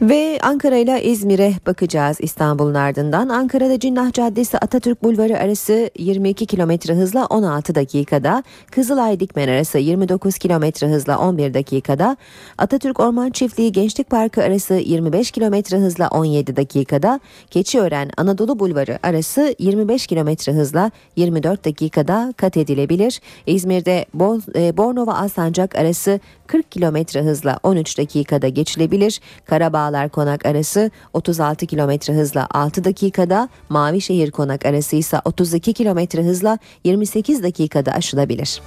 Ve Ankara ile İzmir'e bakacağız İstanbul'un ardından. Ankara'da Cinnah Caddesi Atatürk Bulvarı arası 22 km hızla 16 dakikada, Kızılay Dikmen arası 29 km hızla 11 dakikada, Atatürk Orman Çiftliği Gençlik Parkı arası 25 km hızla 17 dakikada, Keçiören Anadolu Bulvarı arası 25 km hızla 24 dakikada kat edilebilir. İzmir'de e, Bornova Alsancak arası 40 km hızla 13 dakikada geçilebilir. Karabağlar Konak arası 36 km hızla 6 dakikada, Mavişehir Konak arası ise 32 km hızla 28 dakikada aşılabilir.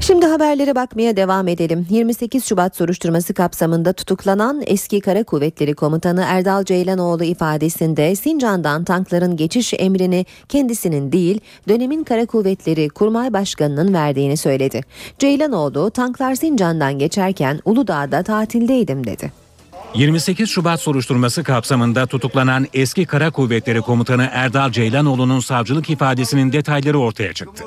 Şimdi haberlere bakmaya devam edelim. 28 Şubat soruşturması kapsamında tutuklanan eski Kara Kuvvetleri Komutanı Erdal Ceylanoğlu ifadesinde Sincan'dan tankların geçiş emrini kendisinin değil dönemin Kara Kuvvetleri Kurmay Başkanı'nın verdiğini söyledi. Ceylanoğlu tanklar Sincan'dan geçerken Uludağ'da tatildeydim dedi. 28 Şubat soruşturması kapsamında tutuklanan eski Kara Kuvvetleri Komutanı Erdal Ceylanoğlu'nun savcılık ifadesinin detayları ortaya çıktı.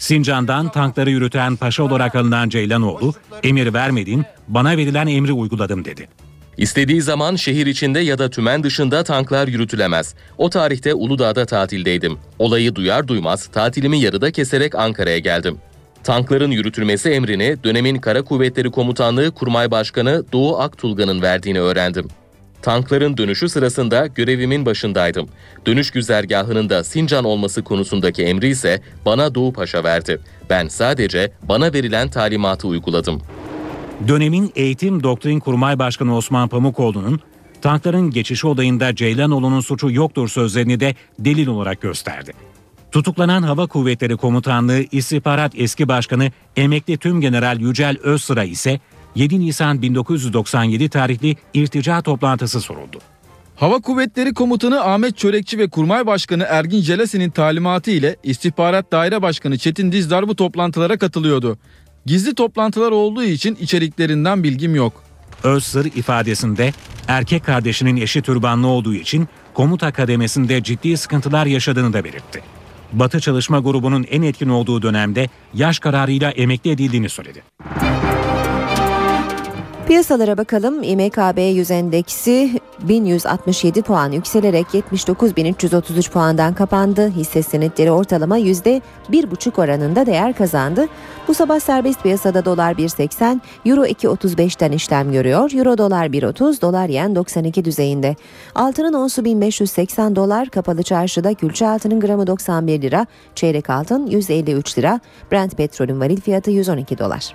Sincan'dan tankları yürüten paşa olarak alınan Ceylanoğlu, emir vermedin, bana verilen emri uyguladım dedi. İstediği zaman şehir içinde ya da tümen dışında tanklar yürütülemez. O tarihte Uludağ'da tatildeydim. Olayı duyar duymaz tatilimi yarıda keserek Ankara'ya geldim. Tankların yürütülmesi emrini dönemin Kara Kuvvetleri Komutanlığı Kurmay Başkanı Doğu Aktulga'nın verdiğini öğrendim. Tankların dönüşü sırasında görevimin başındaydım. Dönüş güzergahının da Sincan olması konusundaki emri ise bana Doğu Paşa verdi. Ben sadece bana verilen talimatı uyguladım. Dönemin Eğitim Doktrin Kurmay Başkanı Osman Pamukoğlu'nun tankların geçişi olayında Ceylanoğlu'nun suçu yoktur sözlerini de delil olarak gösterdi. Tutuklanan Hava Kuvvetleri Komutanlığı İstihbarat Eski Başkanı Emekli Tümgeneral Yücel Özsıra ise 7 Nisan 1997 tarihli irtica toplantısı soruldu. Hava Kuvvetleri Komutanı Ahmet Çörekçi ve Kurmay Başkanı Ergin Jelasi'nin talimatı ile İstihbarat Daire Başkanı Çetin Dizdar bu toplantılara katılıyordu. Gizli toplantılar olduğu için içeriklerinden bilgim yok. Özsır ifadesinde erkek kardeşinin eşi türbanlı olduğu için komuta kademesinde ciddi sıkıntılar yaşadığını da belirtti. Batı Çalışma Grubu'nun en etkin olduğu dönemde yaş kararıyla emekli edildiğini söyledi. Piyasalara bakalım. İMKB 100 endeksi 1167 puan yükselerek 79.333 puandan kapandı. Hisse senetleri ortalama %1,5 oranında değer kazandı. Bu sabah serbest piyasada dolar 1.80, euro 2.35'ten işlem görüyor. Euro dolar 1.30, dolar yen 92 düzeyinde. Altının onsu 1580 dolar, kapalı çarşıda külçe altının gramı 91 lira, çeyrek altın 153 lira, Brent petrolün varil fiyatı 112 dolar.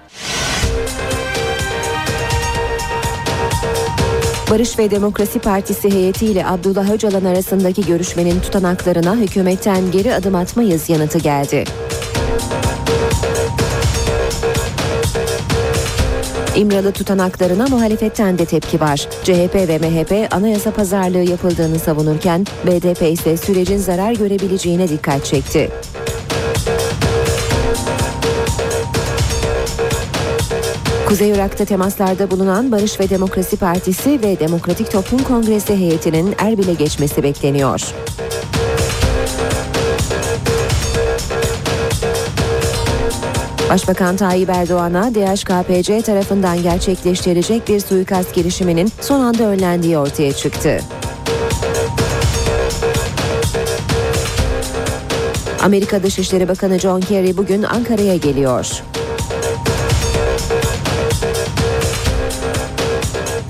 Barış ve Demokrasi Partisi heyetiyle Abdullah Öcalan arasındaki görüşmenin tutanaklarına hükümetten geri adım atmayız yanıtı geldi. İmralı tutanaklarına muhalefetten de tepki var. CHP ve MHP anayasa pazarlığı yapıldığını savunurken BDP ise sürecin zarar görebileceğine dikkat çekti. Kuzey Irak'ta temaslarda bulunan Barış ve Demokrasi Partisi ve Demokratik Toplum Kongresi heyetinin Erbil'e geçmesi bekleniyor. Başbakan Tayyip Erdoğan'a DHKPC tarafından gerçekleştirilecek bir suikast girişiminin son anda önlendiği ortaya çıktı. Amerika Dışişleri Bakanı John Kerry bugün Ankara'ya geliyor.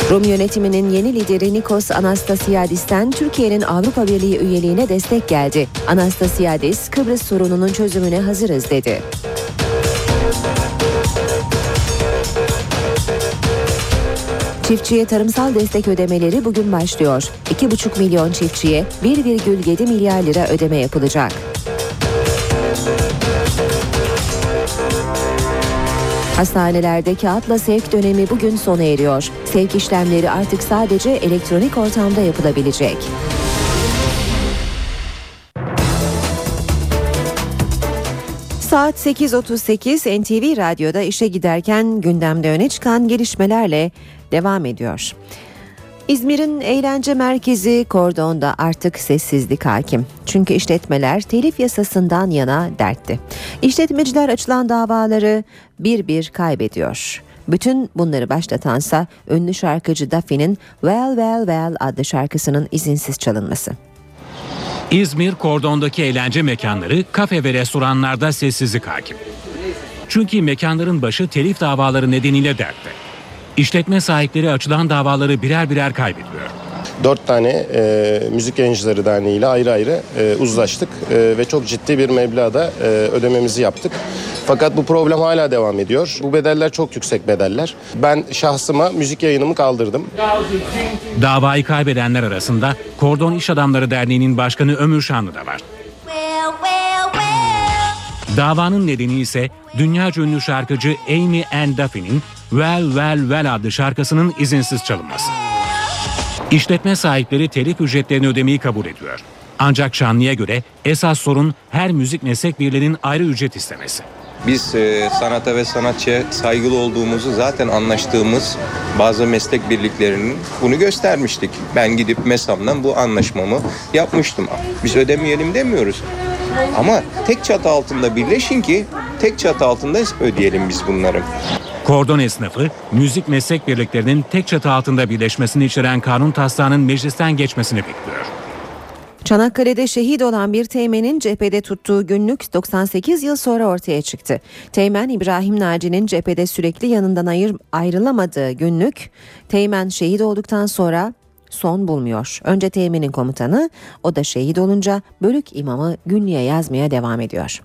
Rum yönetiminin yeni lideri Nikos Anastasiadis'ten Türkiye'nin Avrupa Birliği üyeliğine destek geldi. Anastasiadis, Kıbrıs sorununun çözümüne hazırız dedi. Çiftçiye tarımsal destek ödemeleri bugün başlıyor. 2,5 milyon çiftçiye 1,7 milyar lira ödeme yapılacak. Hastanelerde kağıtla sevk dönemi bugün sona eriyor. Sevk işlemleri artık sadece elektronik ortamda yapılabilecek. Saat 8.38 NTV Radyo'da işe giderken gündemde öne çıkan gelişmelerle devam ediyor. İzmir'in eğlence merkezi Kordon'da artık sessizlik hakim. Çünkü işletmeler telif yasasından yana dertti. İşletmeciler açılan davaları bir bir kaybediyor. Bütün bunları başlatansa ünlü şarkıcı Duffy'nin Well Well Well adlı şarkısının izinsiz çalınması. İzmir kordondaki eğlence mekanları, kafe ve restoranlarda sessizlik hakim. Çünkü mekanların başı telif davaları nedeniyle dertte. İşletme sahipleri açılan davaları birer birer kaybediyor. Dört tane e, Müzik Yayıncıları Derneği ile ayrı ayrı e, uzlaştık e, ve çok ciddi bir meblağda e, ödememizi yaptık. Fakat bu problem hala devam ediyor. Bu bedeller çok yüksek bedeller. Ben şahsıma müzik yayınımı kaldırdım. Davayı kaybedenler arasında Kordon İş Adamları Derneği'nin başkanı Ömür Şanlı da var. Davanın nedeni ise dünya ünlü şarkıcı Amy Ann Duffy'nin Well Well Well adlı şarkısının izinsiz çalınması. İşletme sahipleri telif ücretlerini ödemeyi kabul ediyor. Ancak Şanlı'ya göre esas sorun her müzik meslek birliğinin ayrı ücret istemesi. Biz e, sanata ve sanatçıya saygılı olduğumuzu zaten anlaştığımız bazı meslek birliklerinin bunu göstermiştik. Ben gidip MESAM'dan bu anlaşmamı yapmıştım. Biz ödemeyelim demiyoruz. Ama tek çatı altında birleşin ki tek çatı altında ödeyelim biz bunları. Kordon esnafı, müzik meslek birliklerinin tek çatı altında birleşmesini içeren kanun taslağının meclisten geçmesini bekliyor. Çanakkale'de şehit olan bir teğmenin cephede tuttuğu günlük 98 yıl sonra ortaya çıktı. Teğmen İbrahim Naci'nin cephede sürekli yanından ayır, ayrılamadığı günlük, Teğmen şehit olduktan sonra son bulmuyor. Önce Teğmen'in komutanı, o da şehit olunca bölük imamı günlüğe yazmaya devam ediyor.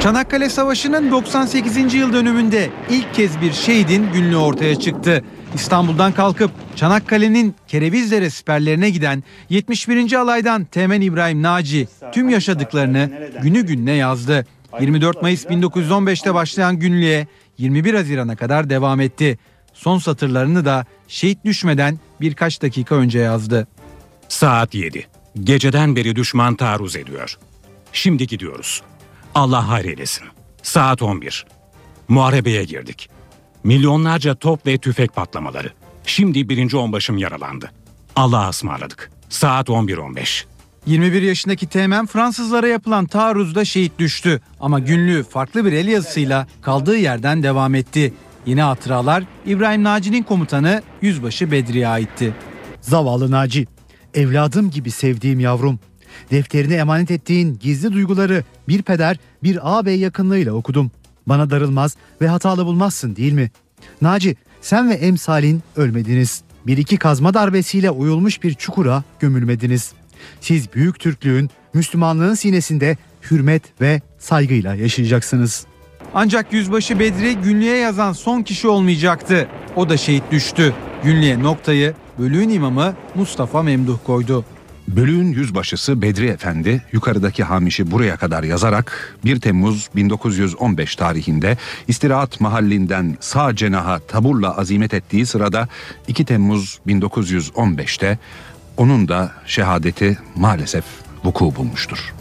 Çanakkale Savaşı'nın 98. yıl dönümünde ilk kez bir şehidin günlüğü ortaya çıktı. İstanbul'dan kalkıp Çanakkale'nin Kerevizlere siperlerine giden 71. alaydan Teğmen İbrahim Naci tüm yaşadıklarını günü gününe yazdı. 24 Mayıs 1915'te başlayan günlüğe 21 Haziran'a kadar devam etti. Son satırlarını da şehit düşmeden birkaç dakika önce yazdı. Saat 7. Geceden beri düşman taarruz ediyor. Şimdi gidiyoruz. Allah hayreylesin. Saat 11. Muharebeye girdik. Milyonlarca top ve tüfek patlamaları. Şimdi birinci onbaşım yaralandı. Allah'a ısmarladık. Saat 11.15. 21 yaşındaki Teğmen Fransızlara yapılan taarruzda şehit düştü ama günlüğü farklı bir el yazısıyla kaldığı yerden devam etti. Yine hatıralar İbrahim Naci'nin komutanı Yüzbaşı Bedri'ye aitti. Zavallı Naci, evladım gibi sevdiğim yavrum. Defterine emanet ettiğin gizli duyguları bir peder, bir ağabey yakınlığıyla okudum. Bana darılmaz ve hatalı bulmazsın değil mi? Naci, sen ve emsalin ölmediniz. Bir iki kazma darbesiyle uyulmuş bir çukura gömülmediniz. Siz büyük Türklüğün, Müslümanlığın sinesinde hürmet ve saygıyla yaşayacaksınız. Ancak Yüzbaşı Bedri günlüğe yazan son kişi olmayacaktı. O da şehit düştü. Günlüğe noktayı bölüğün imamı Mustafa Memduh koydu. Bölüğün yüzbaşısı Bedri Efendi yukarıdaki hamişi buraya kadar yazarak 1 Temmuz 1915 tarihinde istirahat mahallinden sağ cenaha taburla azimet ettiği sırada 2 Temmuz 1915'te onun da şehadeti maalesef vuku bulmuştur.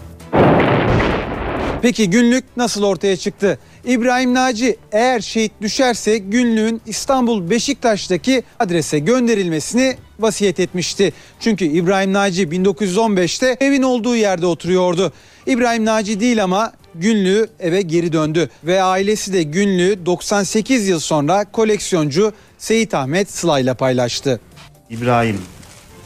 Peki günlük nasıl ortaya çıktı? İbrahim Naci eğer şehit düşerse günlüğün İstanbul Beşiktaş'taki adrese gönderilmesini vasiyet etmişti. Çünkü İbrahim Naci 1915'te evin olduğu yerde oturuyordu. İbrahim Naci değil ama günlüğü eve geri döndü ve ailesi de günlüğü 98 yıl sonra koleksiyoncu Seyit Ahmet Sıla ile paylaştı. İbrahim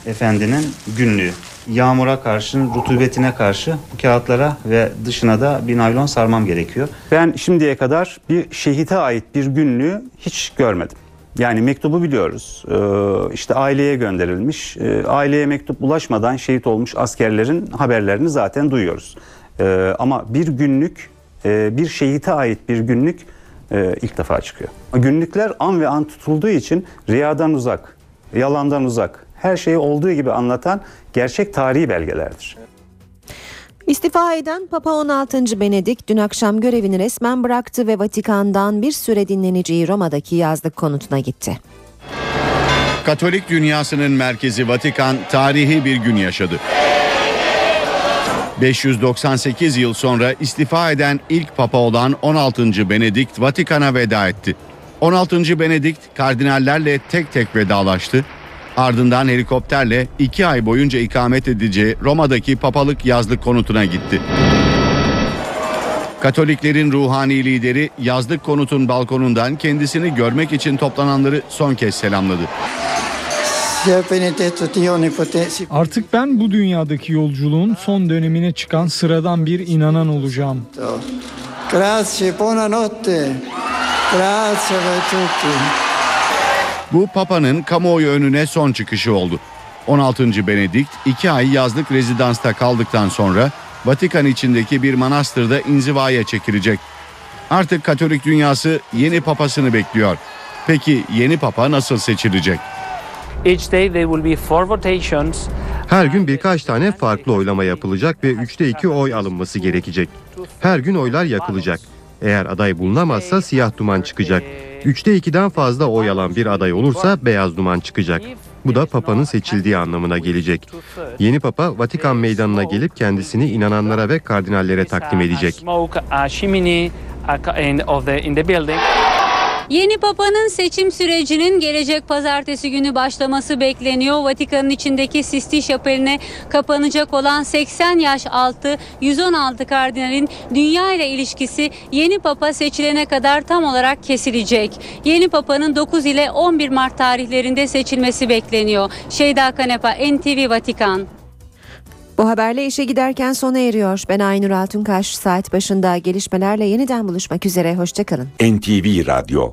Efendi'nin günlüğü. Yağmura karşı, rutubetine karşı bu kağıtlara ve dışına da bir naylon sarmam gerekiyor. Ben şimdiye kadar bir şehite ait bir günlüğü hiç görmedim. Yani mektubu biliyoruz. Ee, işte aileye gönderilmiş. Ee, aileye mektup ulaşmadan şehit olmuş askerlerin haberlerini zaten duyuyoruz. Ee, ama bir günlük, e, bir şehite ait bir günlük e, ilk defa çıkıyor. Günlükler an ve an tutulduğu için riyadan uzak, yalandan uzak, her şeyi olduğu gibi anlatan gerçek tarihi belgelerdir. İstifa eden Papa 16. Benedik dün akşam görevini resmen bıraktı ve Vatikan'dan bir süre dinleneceği Roma'daki yazlık konutuna gitti. Katolik dünyasının merkezi Vatikan tarihi bir gün yaşadı. 598 yıl sonra istifa eden ilk papa olan 16. Benedikt Vatikan'a veda etti. 16. Benedikt kardinallerle tek tek vedalaştı. Ardından helikopterle iki ay boyunca ikamet edeceği Roma'daki papalık yazlık konutuna gitti. Katoliklerin ruhani lideri yazlık konutun balkonundan kendisini görmek için toplananları son kez selamladı. Artık ben bu dünyadaki yolculuğun son dönemine çıkan sıradan bir inanan olacağım. Grazie, buonanotte. Grazie a tutti. Bu Papa'nın kamuoyu önüne son çıkışı oldu. 16. Benedikt iki ay yazlık rezidansta kaldıktan sonra Vatikan içindeki bir manastırda inzivaya çekilecek. Artık Katolik dünyası yeni papasını bekliyor. Peki yeni papa nasıl seçilecek? Each day there will be four votations. Her gün birkaç tane farklı oylama yapılacak ve üçte iki oy alınması gerekecek. Her gün oylar yakılacak. Eğer aday bulunamazsa siyah duman çıkacak. Üçte ikiden fazla oy alan bir aday olursa beyaz duman çıkacak. Bu da Papa'nın seçildiği anlamına gelecek. Yeni Papa Vatikan meydanına gelip kendisini inananlara ve kardinallere takdim edecek. Yeni Papa'nın seçim sürecinin gelecek pazartesi günü başlaması bekleniyor. Vatikan'ın içindeki Sisti Şapeli'ne kapanacak olan 80 yaş altı 116 kardinalin dünya ile ilişkisi yeni Papa seçilene kadar tam olarak kesilecek. Yeni Papa'nın 9 ile 11 Mart tarihlerinde seçilmesi bekleniyor. Şeyda Kanepa, NTV Vatikan. Bu haberle işe giderken sona eriyor. Ben Aynur Altunkaş. Saat başında gelişmelerle yeniden buluşmak üzere. Hoşçakalın. NTV Radyo